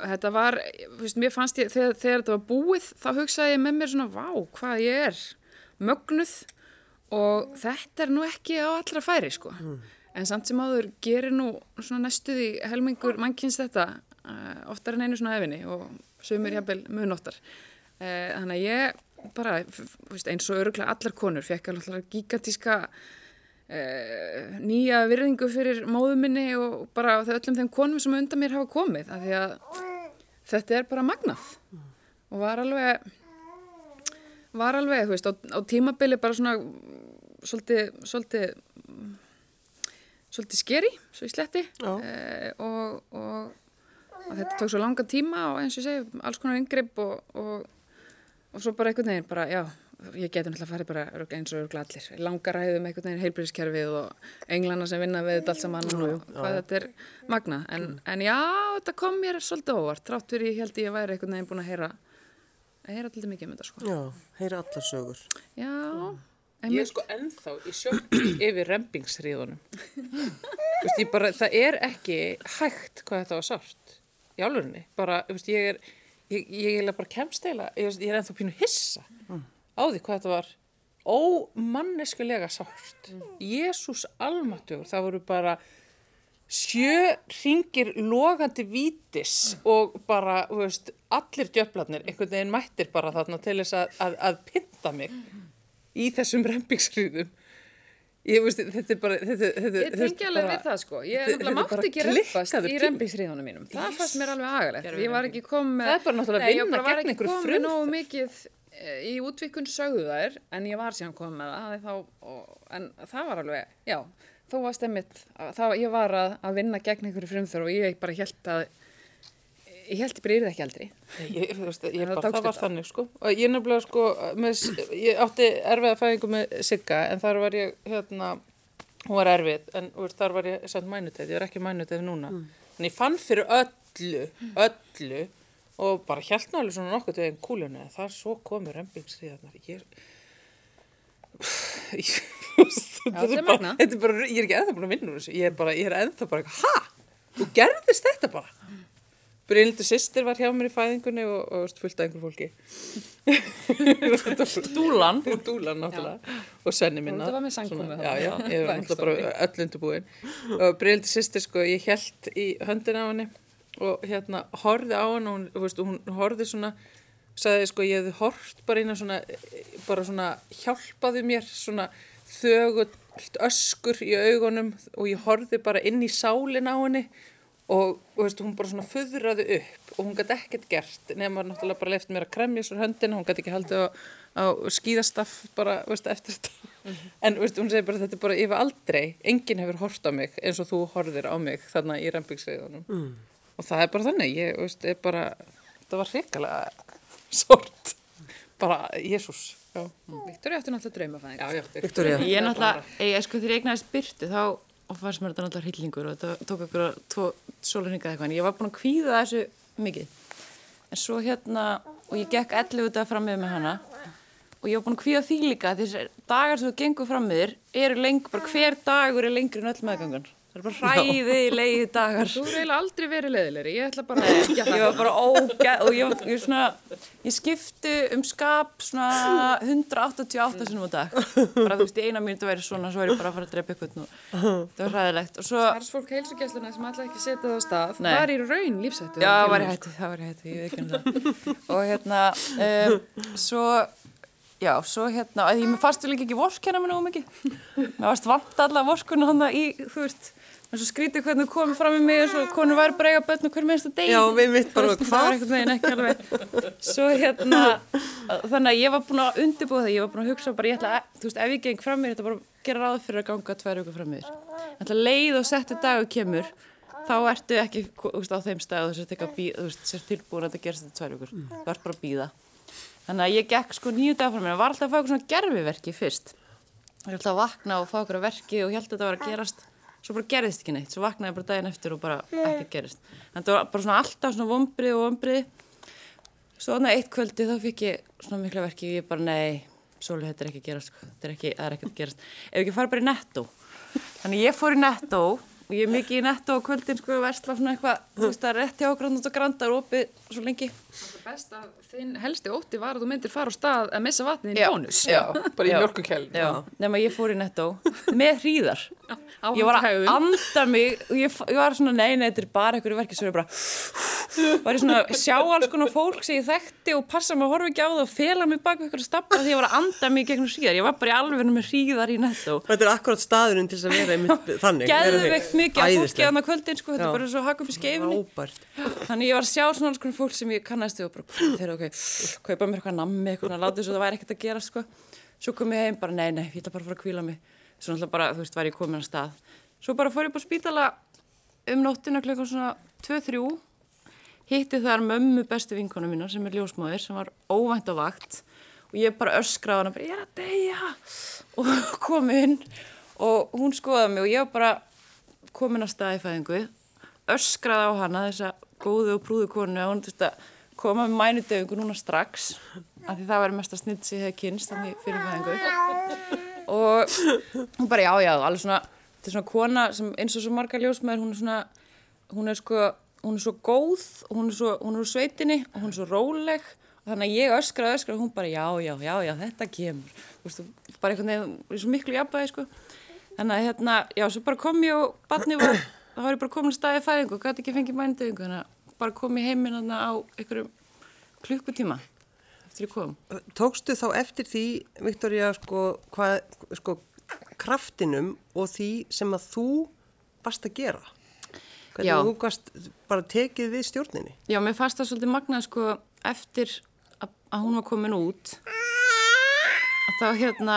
þetta var, veist, mér fannst ég, þegar, þegar þetta var búið, þá hugsaði ég með mér svona, vá, hvað ég er mögnuð og þetta er nú ekki á allra færi, sko. En samt sem áður gerir nú næstuði helmingur mannkynns þetta uh, oftar en einu svona efinni og sögumir jafnvel munóttar. Uh, þannig að ég bara, eins og öruglega allar konur, fekk alveg gigantíska uh, nýja virðingu fyrir móðu minni og bara öllum þeim konum sem undan mér hafa komið af því að þetta er bara magnað og var alveg var alveg, þú veist, á, á tímabili bara svona svolítið, svolítið svolítið skeri, svo í sletti. Já. eh, og, og, og þetta tók svo langa tíma og eins og ég segi, alls konar yngripp og, og, og svo bara einhvern veginn bara, já, ég geti náttúrulega farið bara eins og örgulega allir, langar ræðum einhvern veginn heilbríðiskerfið og englana sem vinna við þetta allt saman og hvað þetta er magna, en, en já, þetta kom mér svolítið óvart, trátt fyrir ég held ég væri einhvern veginn búin að heyra að heyra alltaf mikið um þetta, sko. Já, heyra allar sögur. Já, Ég er sko ennþá í sjokki yfir bara, það er ekki hægt hvað þetta var sárt í álurinni. Bara, veist, ég er, ég, ég er bara kemst eila, ég, ég er ennþá pínu hissa á því hvað þetta var ómanneskulega sárt. Jésús almatugur, það voru bara sjö ringir logandi vítis og bara, veist, allir djöflarnir einhvern veginn mættir bara þarna til þess að, að, að pynta mig í þessum rempingskriðum. Ég veist, þetta er bara, þetta, þetta, Ég tengi alveg við það sko, ég þetta- náttúrulega þetta mátti bara ekki rempast í tími. rempingsríðunum mínum. Það fannst mér alveg agalegt. Ég var ekki komið Það er bara náttúrulega Nei, ég vinna bara var gegn ekki einhverju komið nógu mikið eh, í útvikun sögðu þær, en ég var síðan komið með það, hafði þá, og, en það var alveg, já, þó var stemmit, þá ég var að, að vinna gegn einhverju frumþörf og ég bara held að, ég held ég bara yrði ekki aldrei. Ég, veist, ég bara, það var þannig sko. Og ég nefnilega sko með, ég átti erfiða fæðingu með Sigga en þar var ég hérna hún var erfið en veist, þar var ég samt mænutið, ég er ekki mænutið núna. En ég fann fyrir öllu öllu og bara hjælt nálega svona nokkuð til einn kúlunni en þar svo komur rembingstíðarnar ég ég, þú veist, þetta þetta er er bara, þetta er bara, ég er ekki ennþá búin að vinna úr þessu, ég er bara, ég er ennþá bara, ha, þú gerðist þetta bara Brynildur sýstir var hjá mér í fæðingunni og, og fullt af einhver fólki. [laughs] Dúlan. Dúlan náttúrulega. Og senni minna. Þetta var með þarna. Já, já, ég var náttúrulega bara öll undirbúin. Og Brynildur sýstir, sko, ég held í höndina á henni og hérna horfði á henni og hún, þú veist, hún horfði svona, sagði, sko, ég hefði hort bara inn á svona, bara svona hjálpaði mér, svona þögult öskur í augunum og ég horfði bara inn í sálin á henni og og, veist, hún bara svona föðraði upp og hún gæti ekkert gert nema náttúrulega bara leift mér að kremja svo höndina, hún gæti ekki haldið á, á skíðastaf bara veist, eftir þetta. En veist, hún segir bara þetta er bara yfir aldrei, enginn hefur hort á mig eins og þú horfir á mig þarna í rempingsveiðunum mm. og það er bara þannig, ég veist, er bara þetta var hrikalega sort. Bara, Jésús já, Viktor, ég ætti náttúrulega draumafæðing. já, já Viktoría. Ég er náttúrulega, ég, sko þegar ég egnaðist byrtu þá og fannst mér þetta náttúrulega hryllingur og þetta tók okkur að tvo sólurninga eitthvað. En ég var búin að kvíða þessu mikið. En svo hérna og ég gekk 11 dag fram með með hana. Og ég var búin að kvíða því líka þessar dagar sem þú gengur fram með þér eru lengur, bara hver dagur er lengri en öll meðgangan það er bara hræði leiði dagar. Þú er eiginlega aldrei verið leiðilegri, ég ætla bara að [laughs] ekki að ég var bara ógæð og ég, ég, svona, ég skipti um skap svona 188 sinum á dag. Bara þú veist í eina mínútu væri svona svo er ég bara að fara að drepa ykkur nú. Það var hræðilegt. Svo Starfsfólk heilsugjæsluna sem ætla ekki setja það á stað, Nei. var í raun lífsættu. já, það var ég hætti, það var ég hætti, ég veit ekki um það. Og hérna um, svo já, svo hérna, ég fannst vel ekki vorkenna mér nógu mikið. Mér varst vant alla vorkunna hann í, þú veist mér svo skrítið hvernig þú komið fram með mig og konur væri bara eiga börn og hver minnst að degi Já, við mitt bara, var hvað? svo hérna þannig að ég var búin að undirbúa það ég var búin að hugsa bara ég ætla þú veist, ef ég geng fram mér þetta bara gera ráð fyrir að ganga tvær vikur fram mér ég ætla leið og settu dagur kemur þá ertu ekki, veist, á þeim stað og þú sért sért tilbúin að þetta gerst þetta tvær vikur, þú ert bara að býða þannig að ég gekk sko nýju dag fram mér. Var alltaf að fá eitthvað svona gerfiverki fyrst? Ég ætla að vakna og fá okkur að verki og ég held að þetta var að gerast svo bara gerðist ekki neitt, svo vaknaði bara daginn eftir og bara ekkert gerist en þetta var bara svona alltaf svona vombrið og vombrið svo þannig eitt kvöldi þá fikk ég svona mikla verki og ég bara nei, sólu þetta er ekki að gerast sko. þetta er ekki, það er ekkert að gerast. Ef ekki fara bara í netto þannig ég fór í netto og ég er mikið í netto á kvöldin sko versla svona eitthvað, þú veist það er rétt hjá okkur og grandar opið svo lengi Það best að þinn helsti ótti var að þú myndir fara á stað að missa vatnið í bónus. já, bara í Já. mjölkukælum Já, nema ég fór í netto með hríðar. Ég var að anda mig og ég, ég var svona, nei, nei, þetta er bara einhverju verki svo ég bara var ég svona að sjá alls konar fólk sem ég þekkti og passa mig að horfa ekki á það og fela mig bak við einhverju stappa því ég var að anda mig gegnum hríðar. Ég var bara í alveg með hríðar í netto Þetta er akkurat staðurinn til þess að vera einmitt þannig. geðveikt mikið af fólki annað kvöldin sko, að kannast og bara, þeir ok, kaupa mér eitthvað nammi eitthvað, svona, látið svo það væri ekkert að gera sko. svo kom ég heim bara, nei, nei, ég ætla bara að fara að kvíla mig. Svo náttúrulega bara, þú veist, var ég komin að stað. Svo bara fór ég bara spítala um nóttina klukkan svona 2-3 hitti þar mömmu bestu vinkonu mína sem er ljósmáður sem var óvænt á vakt. Og ég bara öskraði hana bara, ég er að deyja. Og [laughs] kom inn og hún skoðaði mig og ég bara komin að staði fæðingu. Öskraði á hana þessa góðu og prúðu konu að hún þurfti að koma með mænudöfingu núna strax af því það var mest að snitt sig hefði kynst þannig fyrir fæðingu og hún bara já já alveg svona, þetta er svona kona sem eins og svo marga ljósmaður hún er svona hún er sko, hún er svo góð og hún er svo, hún er úr sveitinni og hún er svo róleg. Og þannig að ég öskra, öskra og hún bara já, já, já, já, þetta kemur. Þú veist, bara einhvern veginn, í svo miklu jafnvægi sko. þannig að hérna, já, svo bara kom ég og barni var, þá var ég bara komin að staði fæðingu og gæti ekki fengið mænudöfingu þannig að bara kom ég heiminn á einhverjum klukkutíma eftir ég kom Tókstu þá eftir því, Viktoria, sko, hvað, sko, kraftinum og því sem að þú varst að gera? Hvernig Já. þú varst bara tekið við stjórninni? Já, mér fannst það svolítið magnað sko eftir að, að hún var komin út að þá hérna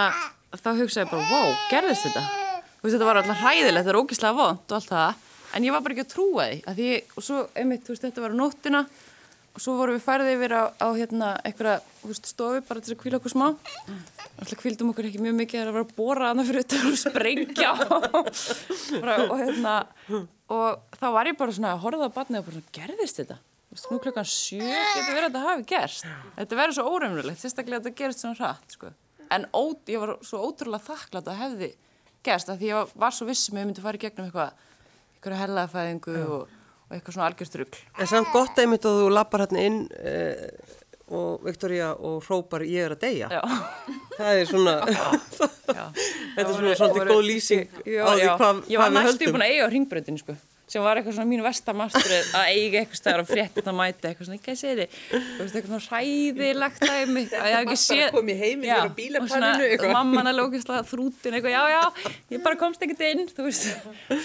þá hugsaði ég bara, wow, gerðist þetta þú veist, þetta var alltaf hræðilegt, þetta er ógislega vond og allt það, en ég var bara ekki að trúa því að því, og svo, einmitt, þú veist, þetta var á nóttina og svo vorum við færið yfir á, á hérna, einhverja, veist, stofu bara til að kvíla okkur smá. Alltaf kvíldum okkur ekki mjög mikið að vera að bóra annað fyrir þetta og sprengja og hérna og þá var ég bara svona að horfa á batnið og bara svona, gerðist þetta? Nú klukkan sjö getur verið að þetta hafi gerst. Þetta verður svo óreimulegt, sérstaklega að þetta gerist svona hratt sko. en ó, ég var svo ótrúlega þakklátt að hefði gerst af því ég var, var svo vissum að ég myndi fara í gegnum eitthvað eitthvað hellaðfæðingu og, og eitthvað svona algjörstrugl En samt gott einmitt að þú lappar hérna inn eh, og Viktoria og hrópar ég er að deyja. Já. Það er svona, [laughs] [laughs] þetta er svona svolítið góð lýsing á því hvað, ég var hvað við næstu höldum. búin að eiga á ringbröðinu sko sem var eitthvað svona mín vestamastur að eiga eitthvað stæðar og fréttin að mæta eitthvað svona, ekki að segja þið eitthvað svona hræðilegt að mig að ég hef ekki séð að og svona, mamman að lókislega þrútin eitthvað, já, já, ég bara komst ekkert inn þú veist,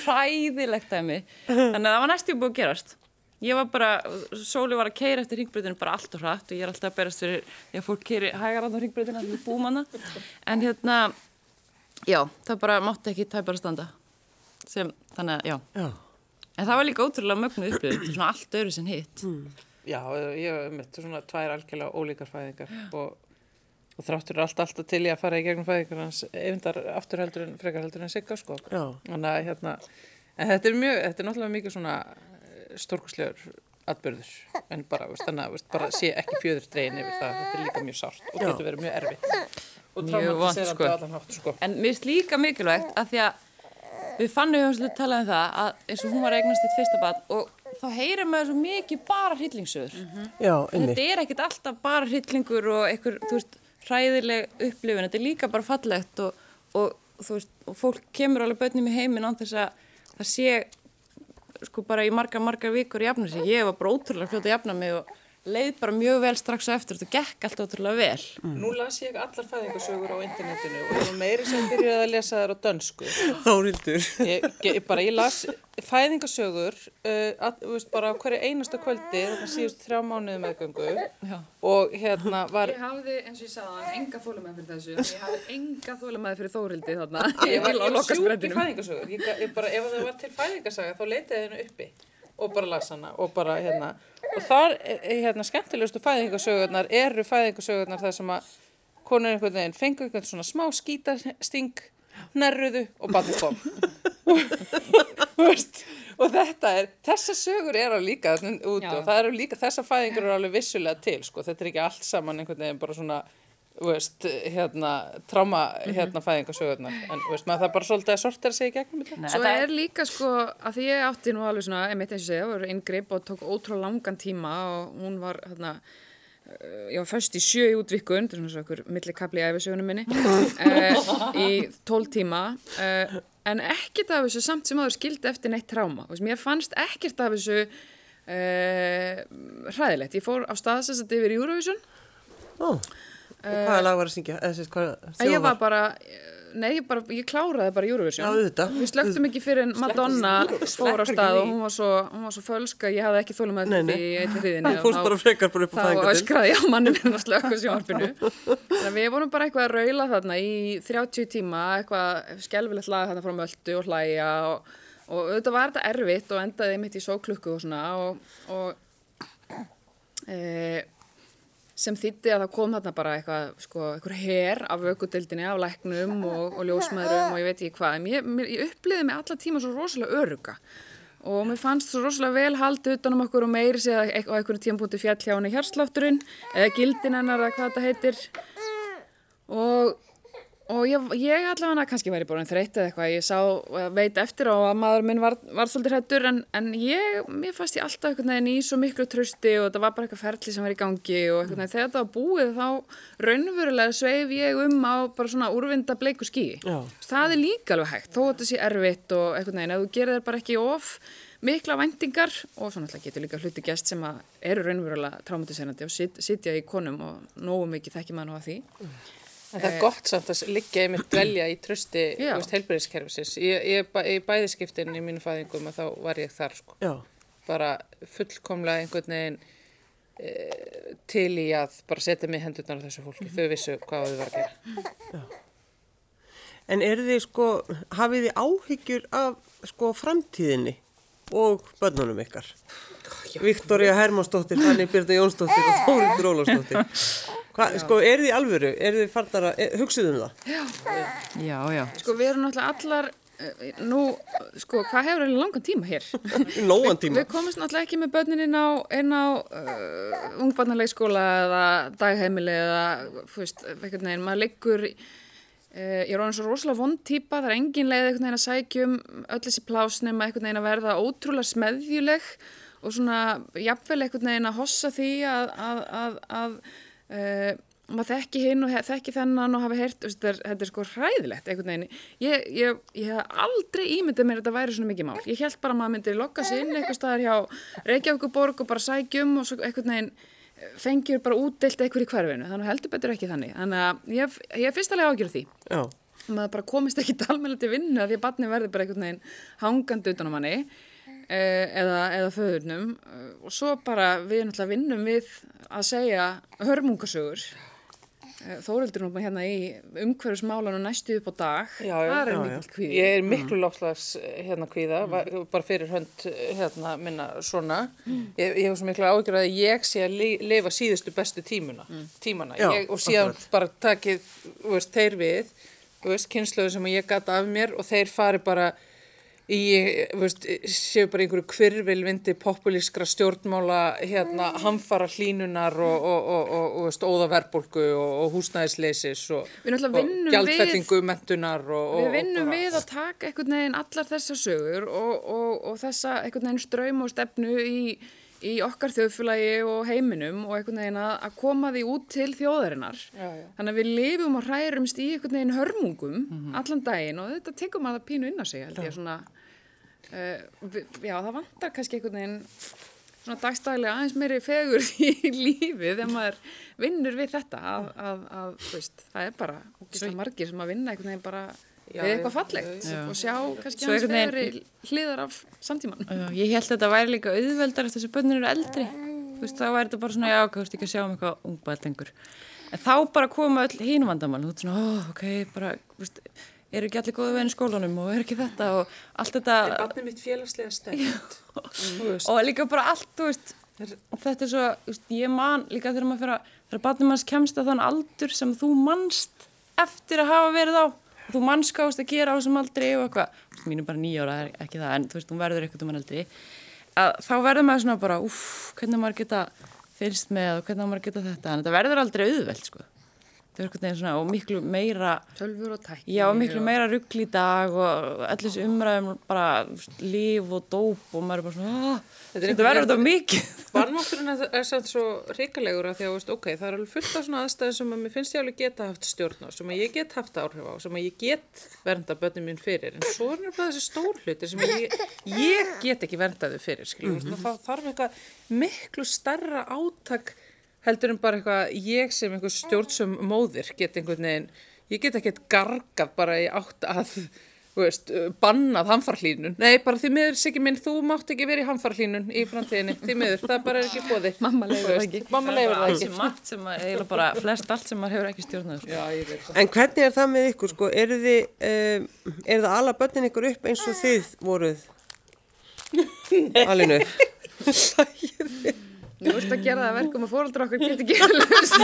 hræðilegt að mig þannig að það var næstu búin að gerast. Ég var bara, Sóli var að keira eftir ringbröðinu bara allt og hratt og ég er alltaf að berast fyrir því að fólk keiri hægar á ringbröðinu að en hérna, já, En það var líka ótrúlega mögnuð upplifun, þetta er svona allt öðru sem hitt. Já, ég hef mitt svona tvær algjörlega ólíkar fæðingar og, og þráttur er allt alltaf til ég að fara í gegnum fæðingar hans yfindar aftur heldur en frekar heldur en sigga sko. Já. Þannig að hérna, en þetta er mjög, þetta er náttúrulega mikið svona stórkuslegur atbyrður en bara, veist, þannig að veist, bara sé ekki fjöður dregin yfir það, þetta er líka mjög sárt og Já. getur verið mjög erfitt og Mjög vont, sko. á allan hátt sko. En mér finnst líka mikilvægt að því að við fannum við höfum talað um það að eins og hún var eignast eitt fyrsta barn og þá heyrir maður svo mikið bara hryllingsögur. Já, En einmitt. þetta er ekkit alltaf bara hryllingur og einhver, þú veist, hræðileg upplifun, þetta er líka bara fallegt og, og þú veist, og fólk kemur alveg börnum í heiminn án þess að það sé sko bara í margar, margar vikur jafna sig. Ég var bara ótrúlega fljóta að jafna mig og leið bara mjög vel strax eftir þetta gekk allt ótrúlega vel. Nú las ég allar fæðingasögur á internetinu og ég var meiri sem byrjaði að lesa þær á dönsku Þórildur. ég, ég, bara, ég las fæðingasögur uh, að, þú veist, bara hverju einasta kvöldi þarna síðust þrjá mánuði meðgöngu Já. og hérna var Ég hafði, eins og ég sagði enga þólumæð fyrir þessu. Ég hafði enga þólumæð fyrir Þórildi þarna. ég var, var sjúk í fæðingasögur ég, ég bara, ef það var til fæðingasaga þá leitaði hennu uppi og bara las hana og bara hérna og þar, eh, hérna, skemmtilegustu fæðingasögurnar eru fæðingasögurnar þar sem að konur einhvern veginn fengu einhvern svona smá skítasting nærruðu og barnið kom og þetta er þessar sögur eru líka úti Já. og það eru líka, þessar fæðingar eru alveg vissulega til sko, þetta er ekki allt saman einhvern veginn bara svona veist, hérna, tráma hérna fæðingasögurnar, en þú veist, maður það bara svolítið að sortera sig í gegnum þetta. Nei, Svo það er líka sko að því ég átti nú alveg svona, einmitt eins og segja, voru inngrip og tók ótrúlega langan tíma og hún var hérna, uh, ég var föst í sjö í útvikun, þetta er svona svo okkur millikabli í æfisögunum minni, uh, [laughs] í tól tíma, uh, en ekkert af þessu samt sem áður skildi eftir neitt tráma. Þú veist, mér fannst ekkert af þessu uh, hræðilegt. Ég fór á staðsessat yfir Eurovision Ó, og hvaða lag var að syngja? Ég var bara, nei, ég, bara, ég kláraði bara Eurovision. Já, auðvitað. Við slögtum ekki fyrir en Madonna fór á stað og hún var svo, hún var svo fölsk að ég hafði ekki þólum að því í eitthvað hriðinni. [laughs] Þú fórst bara frekar bara upp á Þá fæðingadeild. öskraði ég á manni minn að. Þannig að við vorum bara eitthvað að raula þarna í 30 tíma, eitthvað skelfilegt lag þarna frá Möldu og hlæja og, og auðvitað var þetta erfitt og endaði mitt í sóklukku og svona og, og e, sem þýtti að það kom þarna bara eitthvað, sko, eitthvað her af vökudeldinni, af læknum og, og ljósmaðurum og ég veit ekki hvað. En Ég, ég uppliði mig alla tíma svo rosalega öruga og mér fannst svo rosalega vel haldið utanum okkur og meiri sig að á einhverjum tímpúti fjall hjá henni hjarslátturinn eða gildin hennar eða hvað þetta heitir og og ég, ég allavega kannski væri búin þreytt eða eitthvað, ég sá, veit eftir á að maður minn var, var svolítið hrættur en, en ég, mér fannst ég alltaf einhvern veginn í svo miklu trösti og þetta var bara eitthvað ferli sem var í gangi og einhvern veginn þegar þetta var búið þá raunverulega sveif ég um á bara svona úrvinda bleiku skí. Það er líka alveg hægt, þó að þetta sé erfitt og einhvern veginn, ef þú gerir þetta bara ekki of mikla vendingar og svo náttúrulega getur líka hluti gest sem eru raunverulega traumatiserandi og sit, sitja í konum og nógu mikið þekki maður að því. En það er gott samt að liggja einmitt [clears throat] dvelja í trösti Já. heilbæðiskerfisins. Ég, ég, bæ- í bæðiskiptin í mínu fæðingum að þá var ég þar sko. Já, Bara fullkomlega einhvern veginn e, til í að bara setja mig hendurnar á þessu fólki. Þau vissu hvað þau var að gera. en eru þið sko, hafið þið áhyggjur af sko framtíðinni og börnunum ykkar? Viktoria Hermannsdóttir, Fanny Birta Jónsdóttir og Þórildur Ólafsdóttir. [laughs] Hva, sko, eru þið í alvöru? Eru þið farnar að, hugsuðu um það? Já, já. Sko við erum náttúrulega allar, eh, nú, sko hvað hefur alveg langan tíma hér? [laughs] Nóan tíma. Við komumst náttúrulega ekki með börnin inn á, inn á uh, ungbarnarleikskóla eða dagheimili eða, þú veist, einhvern veginn, maður liggur, í- uh, ég er orðin svo rosalega vond típa, það er engin leið einhvern veginn að sækjum öll þessi plás nema einhvern veginn að verða ótrúlega smeðjuleg og svona jafnvel einhvern veginn að hossa því að, að, að, að uh, maður þekki hinn og þekki þennan og hafi heyrt, þetta er, þetta er sko hræðilegt einhvern veginn. Ég, ég, ég hef aldrei ímyndið mér að þetta væri svona mikið mál. Ég held bara að maður myndi lokka sig inn eitthvað staðar hjá Reykjavíkuborg og bara sækjum og svo einhvern veginn eh, fengjur bara útdeilt eitthvað í hverfinu. Þannig heldur betur ekki þannig. Þannig að ég, ég hef fyrst alveg ágjörð því. Já, Maður bara komist ekki talmennlega [laughs] til vinnu að því að barni verði bara einhvern veginn hangandi utan á manni eða, eða föðurnum eh, og svo bara við náttúrulega vinnum við að segja hörmungasögur Þórildur nú hérna í umhverfismálanum næstu upp á dag Já, já. það er mikil kvíði Ég er miklu loftslags hérna kvíða, va- bara fyrir hönd hérna minna svona. Ég, ég hef svo miklu ágjör að ég sé að li, lifa síðustu bestu tímuna, tímana. Já, ég, og síðan akkurat. bara takið, þú veist, þeir við, kynnslöðu sem ég gata af mér og þeir fari bara í, þú veist, séu bara einhverju kvirvilvindi populískra stjórnmála, hérna, hamfara hlínunar og, og, og, og, og veist, óðaverbólgu og, og húsnæðisleysis og, gjaldfellingu mentunar Við vinnum við að taka einhvern veginn allar þessar sögur og, og, og þessa einhvern veginn ströym og stefnu í, í okkar þjóðfélagi og heiminum og einhvern veginn að, að koma því út til þjóðarinnar. Já, já. Þannig að við lifum og hærumst í einhvern veginn hörmungum allan daginn og þetta tekur maður að pínu inn á sig held ég svona. Uh, við, já, það vantar kannski einhvern veginn svona dagstæðilega aðeins meiri fegur [laughs] í lífið þegar maður vinnur við þetta að, að, að veist, það er bara margir sem að vinna einhvern veginn bara við eitthvað fallegt já. og sjá kannski einhvern fegri hliðar af samtíman Já, Ég held að þetta væri líka auðveldar eftir þess að börnir eru eldri. Þú veist, þá væri þetta bara svona, já, hvað veist ekki að sjá um eitthvað ungbæð lengur. En þá bara koma öll hínum vandamál. Þú veist svona, ó, ok, bara, þú veist, eru ekki allir góða veginn í skólanum og er ekki þetta og allt þetta. Er barnið mitt félagslega? Þú veist, Og líka bara allt, þú veist, þetta er svo, þú veist, ég man líka þegar maður fyrir að, þegar barnið manns kemst að þann aldur sem þú manst eftir að hafa verið á. Þú mannskást að gera á þessum aldri og eitthvað, þú veist, mín er bara nýjára, er ekki það, en þú veist, hún verður eitthvað um hann aldri. Að þá verður maður svona bara, uff, hvernig maður geta fyrst með og hvernig maður geta þetta, en þetta verður aldrei auðvelt, sko. Þetta er eitthvað svona, og miklu meira, tölfur og tækni Já, miklu meira ruggl í dag og öll þessi umræðum bara líf og dóp og maður er bara svona, "Ah, Þetta er verður þetta mikið. [laughs] Barnvátturinn er, samt svo ríkalegur að því að, veist, ok, það er alveg fullt af svona aðstæðum sem að mér finnst ég alveg geta haft stjórn á, sem að ég get haft áhrif á, sem að ég get vernda börnum mín fyrir, en svo er nefnilega þessi stór hluti sem ég, ég get ekki verndaðu fyrir, skiljum, mm -hmm. þá þarf eitthvað miklu starra átak heldur en bara eitthvað, ég sem einhver stjórnsum móðir get einhvern veginn, ég get ekkert gargað bara í átt að, veist, bannað hamfarhlínun. Nei, bara því miður, Siggi minn, þú mátt ekki verið í hamfarhlínun í framtíðinni, því miður, það bara er ekki bóði. Mamma leyfir það ekki. Mamma leifir það ekki. margt sem að, eiginlega bara flest allt sem maður hefur ekki stjórnað. Sko. Já, ég veit það. En hvernig er það með ykkur, sko? Eru þið, um, er það alla börnin ykkur upp eins og þið voruð? [laughs] Alinu. [laughs] [laughs] Þú veist að gera það að verkum að fóröldur okkar get ekki löst [laughs]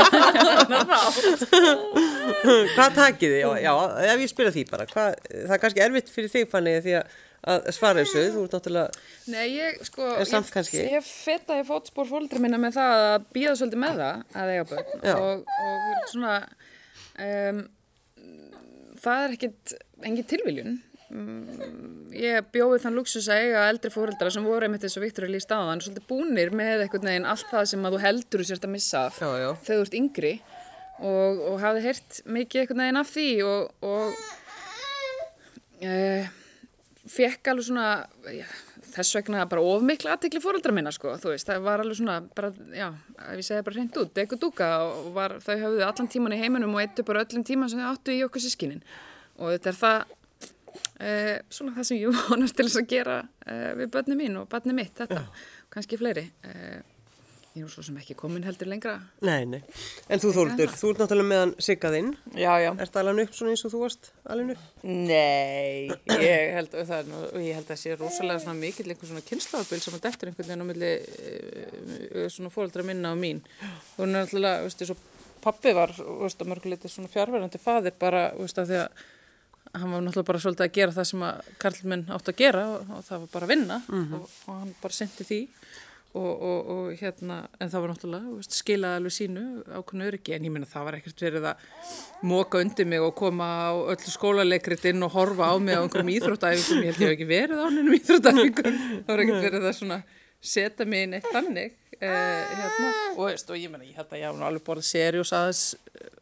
Hvað takið þið? Já, já, ef ég spila því bara. Hvað, það er kannski erfitt fyrir þig, Fanny, því að, að svara þessu. Þú ert náttúrulega, Nei, ég sko samt ég, kannski. ég fótspór fóldri minna með það að býða svolítið með það að eiga börn og, og svona um, það er ekkit, engin tilviljun. Mm, Ég bjóði þann luxus að eiga eldri fóreldra sem voru einmitt eins og Viktor er líst á þann, svolítið búnir með einhvern veginn allt það sem að þú heldur þú sért að missa Já, já. þegar þú ert yngri og, og hafði heyrt mikið einhvern veginn af því og, og e, fekk alveg svona, já, þess vegna bara ofmikla aðtekli fóreldra minna sko, þú veist, það var alveg svona, bara, já, ef ég segði bara hreint út, deku dúka og var, þau höfðu allan tíman í heiminum og eittu bara öllum tíman sem þau áttu í okkur sískinin og þetta er það Uh, svona það sem ég vonast til þess að gera uh, við börni mín og börni mitt þetta, kannski fleiri uh, ég er svo sem ekki komin heldur lengra Nei, nei. En þú Þóruldur, þú ert náttúrulega meðan siggaðinn. Já, já. Ert alveg upp svona eins og þú varst alveg upp? Nei, ég held að það er nú, og ég held að sé rosalega svona mikill einhver svona kynslaðabil sem að dettur einhvern veginn á milli svona fóreldra minna og mín. Og er alltaf, veistu, svo pappi var, veistu, mörguleiti svona fjárverðandi faðir bara, veistu, að því að hann var náttúrulega bara svolítið að gera það sem að karlmenn átt að gera og, og það var bara að vinna og, og hann bara syndi því og, og, og hérna, en það var náttúrulega veist, skilaði alveg sínu ákveðnu öryggi en ég minna það var ekkert verið að móka undir mig og koma á öllu skólaleikritinn og horfa á mig á einhverjum íþróttæfingum, ég held ég hef ekki verið á einhverjum íþróttæfingum, það var ekkert verið að svona setja mig inn eitt þannig eh, hérna, og, veist, og ég menna ég held að ég nú alveg borðið seriós aðeins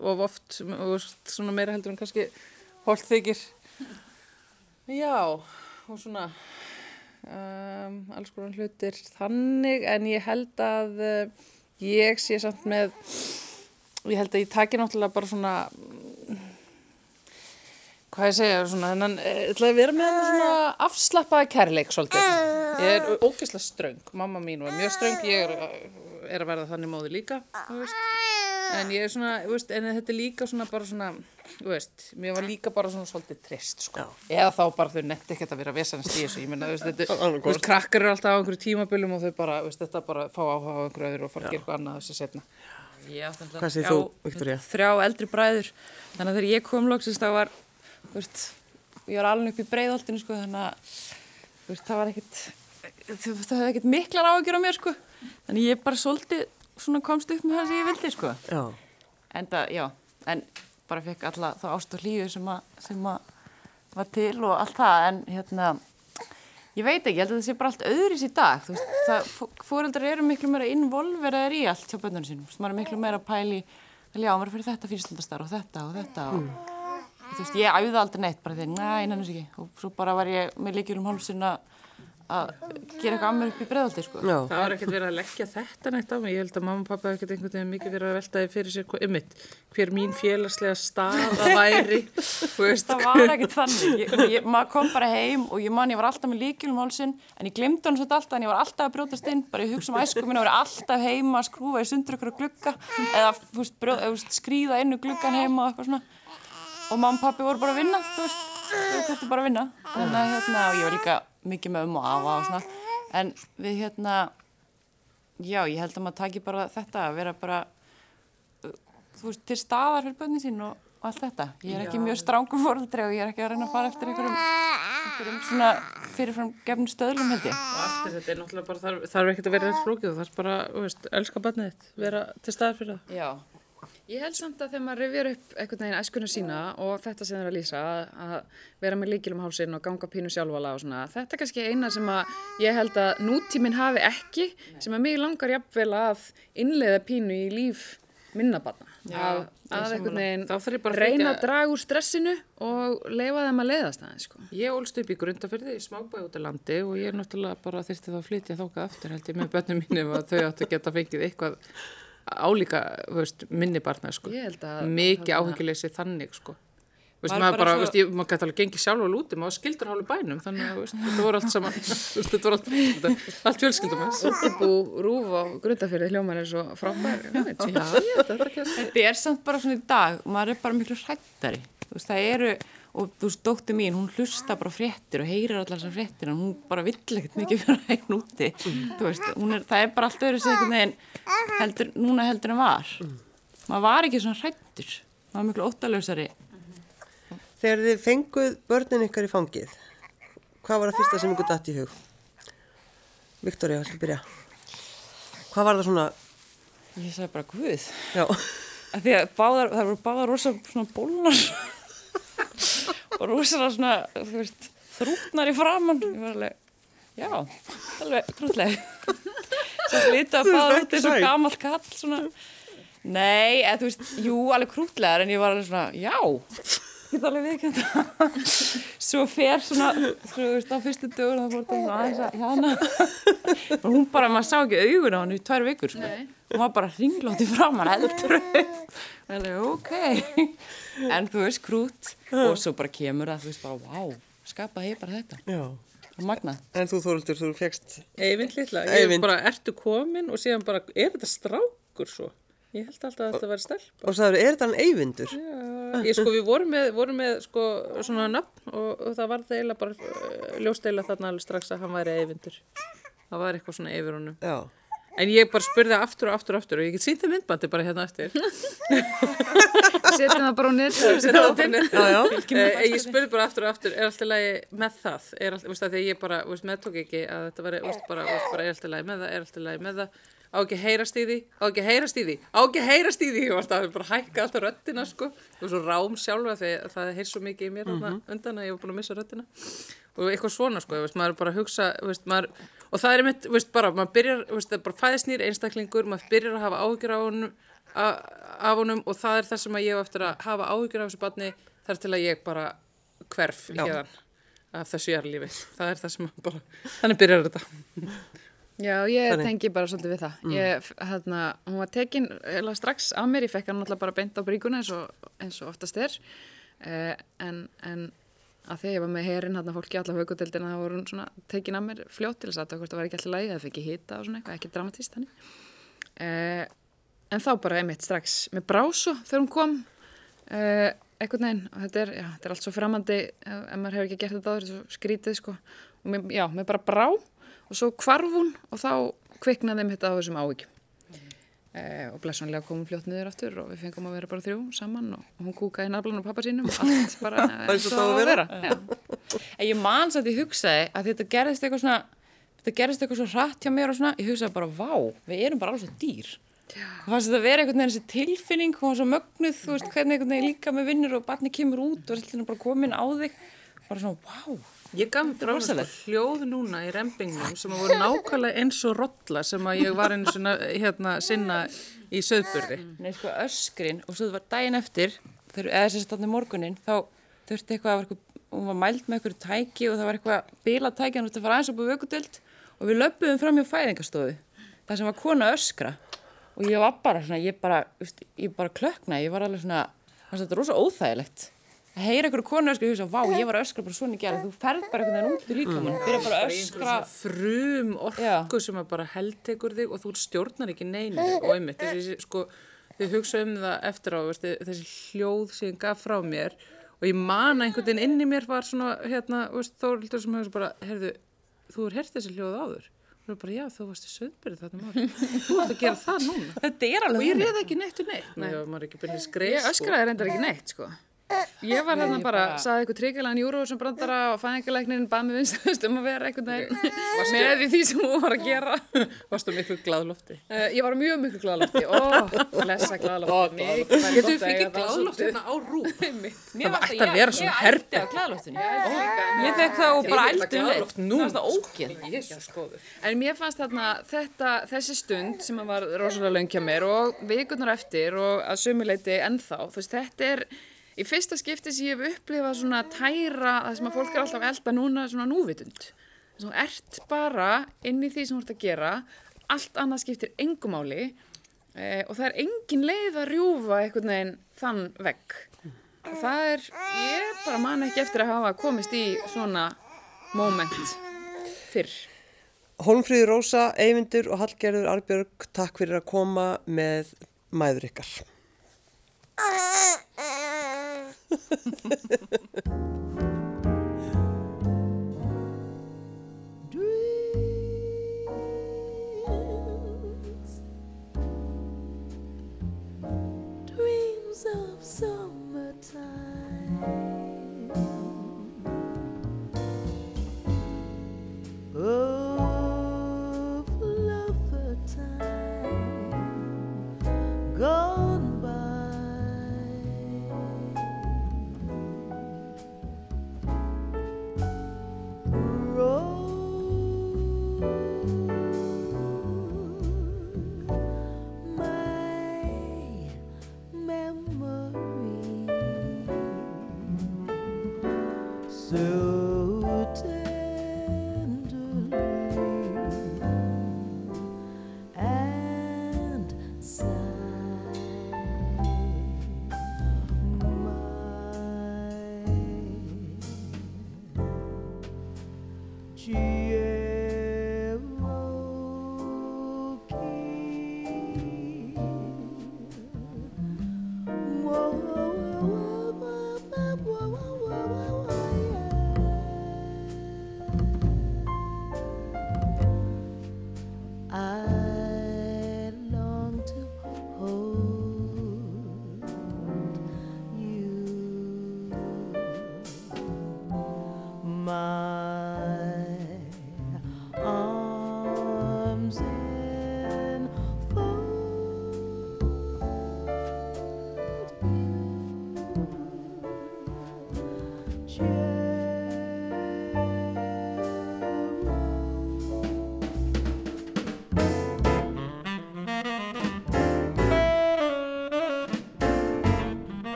of oft og svona meira heldur en kannski holt þykir já og svona um, alls konar hlutir þannig en ég held að uh, ég sé samt með ég held að ég taki náttúrulega bara svona hvað ég segja, svona, þennan, eh, ég ætla að vera með svona afslappaða kærleik svolítið. Ég er ógeðslega ströng, mamma mín var mjög ströng, ég er, er að verða þannig móði líka, þú veist. En ég er svona, veist, en þetta er líka svona bara svona, þú veist, mér var líka bara svona svolítið trist, sko. Eða þá bara þau netti ekkert að vera vesanast í þessu, ég menna, þú veist, þetta, [laughs] þú veist, krakkar eru alltaf á einhverju tímabilum og þau bara, þú veist, þetta bara fá áhuga á einhverju öðru og fara að gera eitthvað annað þessi setna. Náttúrulega Hvað segir þrjá-? Þrjá eldri bræður, þannig að þegar ég kom loksist þá var, þú veist, ég var alveg upp í breiðholtinu, sko, þannig að, þú veist, það var ekkert, þú veist, það hefði ekkert miklar áhugjur á mér, sko, þannig ég bara svolítið svona komst upp með það sem ég vildi, sko. Já. En það, já, en bara fekk alla þá ást og hlýju sem að, sem að var til og allt það, en hérna, ég veit ekki, ég held að það sé bara allt öðris í dag, þú veist, það, fóreldrar eru miklu meira involveraðir í allt hjá bönnunum sínum, þú veist, maður er miklu meira að pæli, vel já, maður er fyrir þetta fyrirstundastar og þetta og þetta og, og þú veist, ég æfði aldrei neitt bara þegar, næ, nennast ekki, og svo bara var ég með líkjur um hálfsinn að að gera eitthvað að mér upp í breiðaldi, sko. Já. Það var ekkert verið að leggja þetta neitt á mig. Ég held að mamma og pappa ekkert einhvern veginn mikið verið að veltaði fyrir sér hvað- einmitt, hver mín félagslega staða [laughs] væri. Þú veist, það var ekkert þannig ég, ég, maður kom bara heim og ég man ég var alltaf með líkilum hálsinn en ég glemdi hann svolítið alltaf en ég var alltaf að brjótast inn bara ég hugsa um æsku minna og var alltaf heima að skrúfa í sundur ykkur glugga eða þú veist, brjó, eða, þú veist, skríða inn úr gluggan heima og eitthvað svona og mamma og pappi voru bara að vinna þú veist, þau þurftu bara að vinna þannig að hérna, og ég var líka mikið með um og afa og svona en við hérna já, ég held að maður taki bara þetta að vera bara þú veist, til staðar fyrir bönni sín og, allt þetta. Ég er ekki mjög strángur fóröldri og ég er ekki að reyna að fara eftir einhverjum, einhverjum svona fyrirfram gefnum stöðlum held ég. og allt þetta er náttúrulega bara, þarf, þarf ekkert að vera eitt flókið. Það er bara, þú veist, elska þitt, vera til staðar fyrir það. Já. Ég held samt að þegar maður rifjar upp einhvern veginn æskunum sína og þetta sem það er að lýsa að, að vera með líkilum hálsinn og ganga pínu sjálfvala og svona þetta er kannski eina sem að ég held að nútíminn hafi ekki sem að mig langar jafnvel að innleiða pínu í líf minnabanna að, að einhvern veginn að reyna að draga úr stressinu og leifa þeim að leiðast aðeins sko. Ég ólst upp í grundafyrði í smábæði út á landi og ég er náttúrulega bara þyrfti þá að flytja þókað aftur held ég með börnum mínum að þau áttu að geta fengið eitthvað álíka, veist, minni barna sko. Ég held að- Mikið áhyggjuleysi þannig sko. Veist, Maður bara bara, svo- veist, ég, maður gæti alveg gengið sjálf á lúti, maður skildur hálfu bænum, þannig að, þetta voru allt saman, þetta voru allt, þetta, allt fjölskyldum. Útibú rúf á grundafyrði hljóman er svo frábær hugmynd. Já, ég, þetta er samt bara svona í dag, maður er bara miklu hrættari. Það eru, og þú veist, dóttir mín, hún hlusta bara fréttir og heyrir allar þessar fréttir en hún bara vill ekkert mikið vera einn úti. Þú veist, er, það er bara allt öðru einhvern veginn heldur, núna heldur en var. Maður var ekki svona hrættur, maður var miklu óttalösari. Þegar þið fenguð börnin ykkar í fangið, hvað var það fyrsta sem ykkur datt í hug? Viktoria, ætlum að byrja. Hvað var það svona, Ég sagði bara, guð. já, því að báðar, það voru báðar rosa svona bólnar. Og rosalega svona, þú veist, þrútnar í framann. Ég var alveg, já, alveg krútlega. Svo lítið að báða út eins og gamall kall, svona. Nei, eða þú veist, jú, alveg krútlegar, en ég var alveg svona, já, ég get alveg viðkjönd það. Svo fer svona, þú veist, á fyrstu dögur, þá fór það aðeins að. Og hún bara, maður sá ekki augun á hann í tvær vikur, sko. Hún var bara ringlótt í framann, heldur ok. En þú veist, krút. Og svo bara kemur það, þú veist, bara, vá, skapaði ég bara þetta. Já. Og magnað. En þú Þóruldur, þú fegst, Eyvind litla, ég Eyvind. bara, ertu komin og síðan bara, er þetta strákur svo? Ég held alltaf að þetta væri stelp. og sagður, er þetta hann eyvindur? Ég sko, við vorum með, vorum með sko svona nöfn og, og það var það eiginlega bara uh, ljóst eiginlega þarna alveg strax að hann væri eyvindur. Það var eitthvað svona yfir honum. Já. En ég bara spurði aftur og aftur og aftur og ég get sínt það myndbandi bara hérna eftir. [laughs] Setjum það bara á net. Já, já. Eh, ég spurði bara aftur og aftur, er alltaf lagi með það? Er alltaf, veist það, þegar ég bara, veist, meðtók ekki að þetta var, bara, veist, bara er alltaf lagi með það, er alltaf lagi með það, á ekki að heyrast í því, á ekki að heyrast í því, á ekki að heyrast í því, var alltaf bara hækka alltaf röddina, sko, og svo rám sjálfa þegar það heyrst svo mikið í mér mm undan að ég var búin að missa röddina og eitthvað svona, sko, veist, maður bara hugsa, veist, maður, og það er mitt, veist, bara, maður byrjar, veist, það er bara fæðisnýr einstaklingur, maður byrjar að hafa áhyggjur á honum, a- af honum og það er það sem ég hef eftir að hafa áhyggjur af þessu barni þar til að ég bara hverf í Já. hérðan af þessu jarlífi. Það er það sem bara, þannig byrjar þetta. Já, ég Þannig. tengi bara svolítið við það. Ég, hérna, hún var tekin eða strax af mér, ég fekk hann náttúrulega bara beint á bríkuna eins og, eins og oftast er. Eh, en, en að því að ég var með herin, hérna fólki allar haugudeldina, þá voru hún svona tekin af mér fljótt til þess að það var ekki alltaf lægi, það fekk ég hita og svona eitthvað, ekki dramatíst þannig. Eh, en þá bara einmitt strax með brásu þegar hún kom, eh, einhvern veginn, og þetta er, já, þetta er allt svo framandi ef, ef maður hefur ekki gert þetta er svo skrítið sko, og mér, já, mér bara brá og svo hvarf hún og þá kviknaði þeim þetta á þessum áhyggjum. Eh, og blessanlega komum fljótt niður aftur og við fengum að vera bara þrjú saman og hún kúkaði naflan á pappa sínum og allt [laughs] bara Eins og það að vera. Ég man satt ég hugsaði að þetta gerðist eitthvað svona, þetta gerðist eitthvað svo hratt hjá mér og svona, ég hugsaði bara, vá, við erum bara alveg svo dýr. Það fannst þetta að vera einhvern veginn þessi tilfinning, hún var svo mögnuð, þú veist, hvernig einhvern veginn líka með vinnur og barni kemur út og er bara komin á þig. Bara svona, vá, Ég gaf mér sko hljóð núna í rembingnum sem að voru nákvæmlega eins og rolla sem að ég var einu svona hérna sinna í söðburði. Nei, sko öskrin og svo það var daginn eftir, þegar, eða þessi stafni morgunin, þá þurfti eitthvað, að eitthvað, hún var mæld með eitthvað tæki og það var eitthvað bíla tæki, hann þurfti að fara aðeins upp á vökudöld og við löpuðum fram hjá fæðingastofu, það sem var kona að öskra og ég var bara svona, ég bara, ég bara klökna, ég var alveg svona, það er rosa óþægilegt. Að heyra einhverju konu öskra og hugsa, vá, ég var að öskra bara svona í gerð, þú ferð bara einhvern veginn út í líkamann, byrja bara að öskra. frum orku sem að bara heldtekur þig og þú stjórnar ekki neinu. Og einmitt þessi, sko, þið hugsa um það eftir á veist, þessi hljóð sem gaf frá mér og ég man að einhvern veginn inn í mér var svona hérna, veist, Þórildur sem hefur bara, heyrðu, þú er hert þessi hljóð áður? Og er bara, já, þú varst í söðbyrði þarna máli þú ert að gera það núna. [laughs] Þetta er og ég réð ekki neitt um neitt. Nei, er Ég öskraði reyndar ekki neitt sko. Ég var hérna bara, saði eitthvað tryggilegan júru sem brandara og fæðingalæknin bað mig vinst um að vera einhvern veginn með því sem hún var að gera. [laughs] varstu miklu glaðlofti Uh, ég var mjög miklu gladalofti. Ó, blessa gladalofti. Getur við fengið glaðloft hérna á? [laughs] Mér Það ætti að vera svona herberg. Ég ætti á glæðloftinu. Ég fekk það og bara ældi um leitt. nú. Það var góður. En mér fannst þarna þetta, þessi stund sem að var rosalega löng hjá mér og vikurnar eftir og að sömuleiti ennþá, þú veist, þetta er í fyrsta skipti sem ég hef upplifað svona tæra, það sem að fólk er alltaf elda núna svona núvitund. Þess að þú ert bara inn í því sem þú ert að gera, allt annað skiptir engum máli eh, og það er engin leið að rjúfa einhvern veginn þann vegg. Og það er, ég bara man ekki eftir að hafa komist í svona moment fyrr. Hólmfríður Rósa, Eyvindur og Hallgerður Arbjörg, takk fyrir að koma með mæður ykkar. Dreams, dreams of summertime,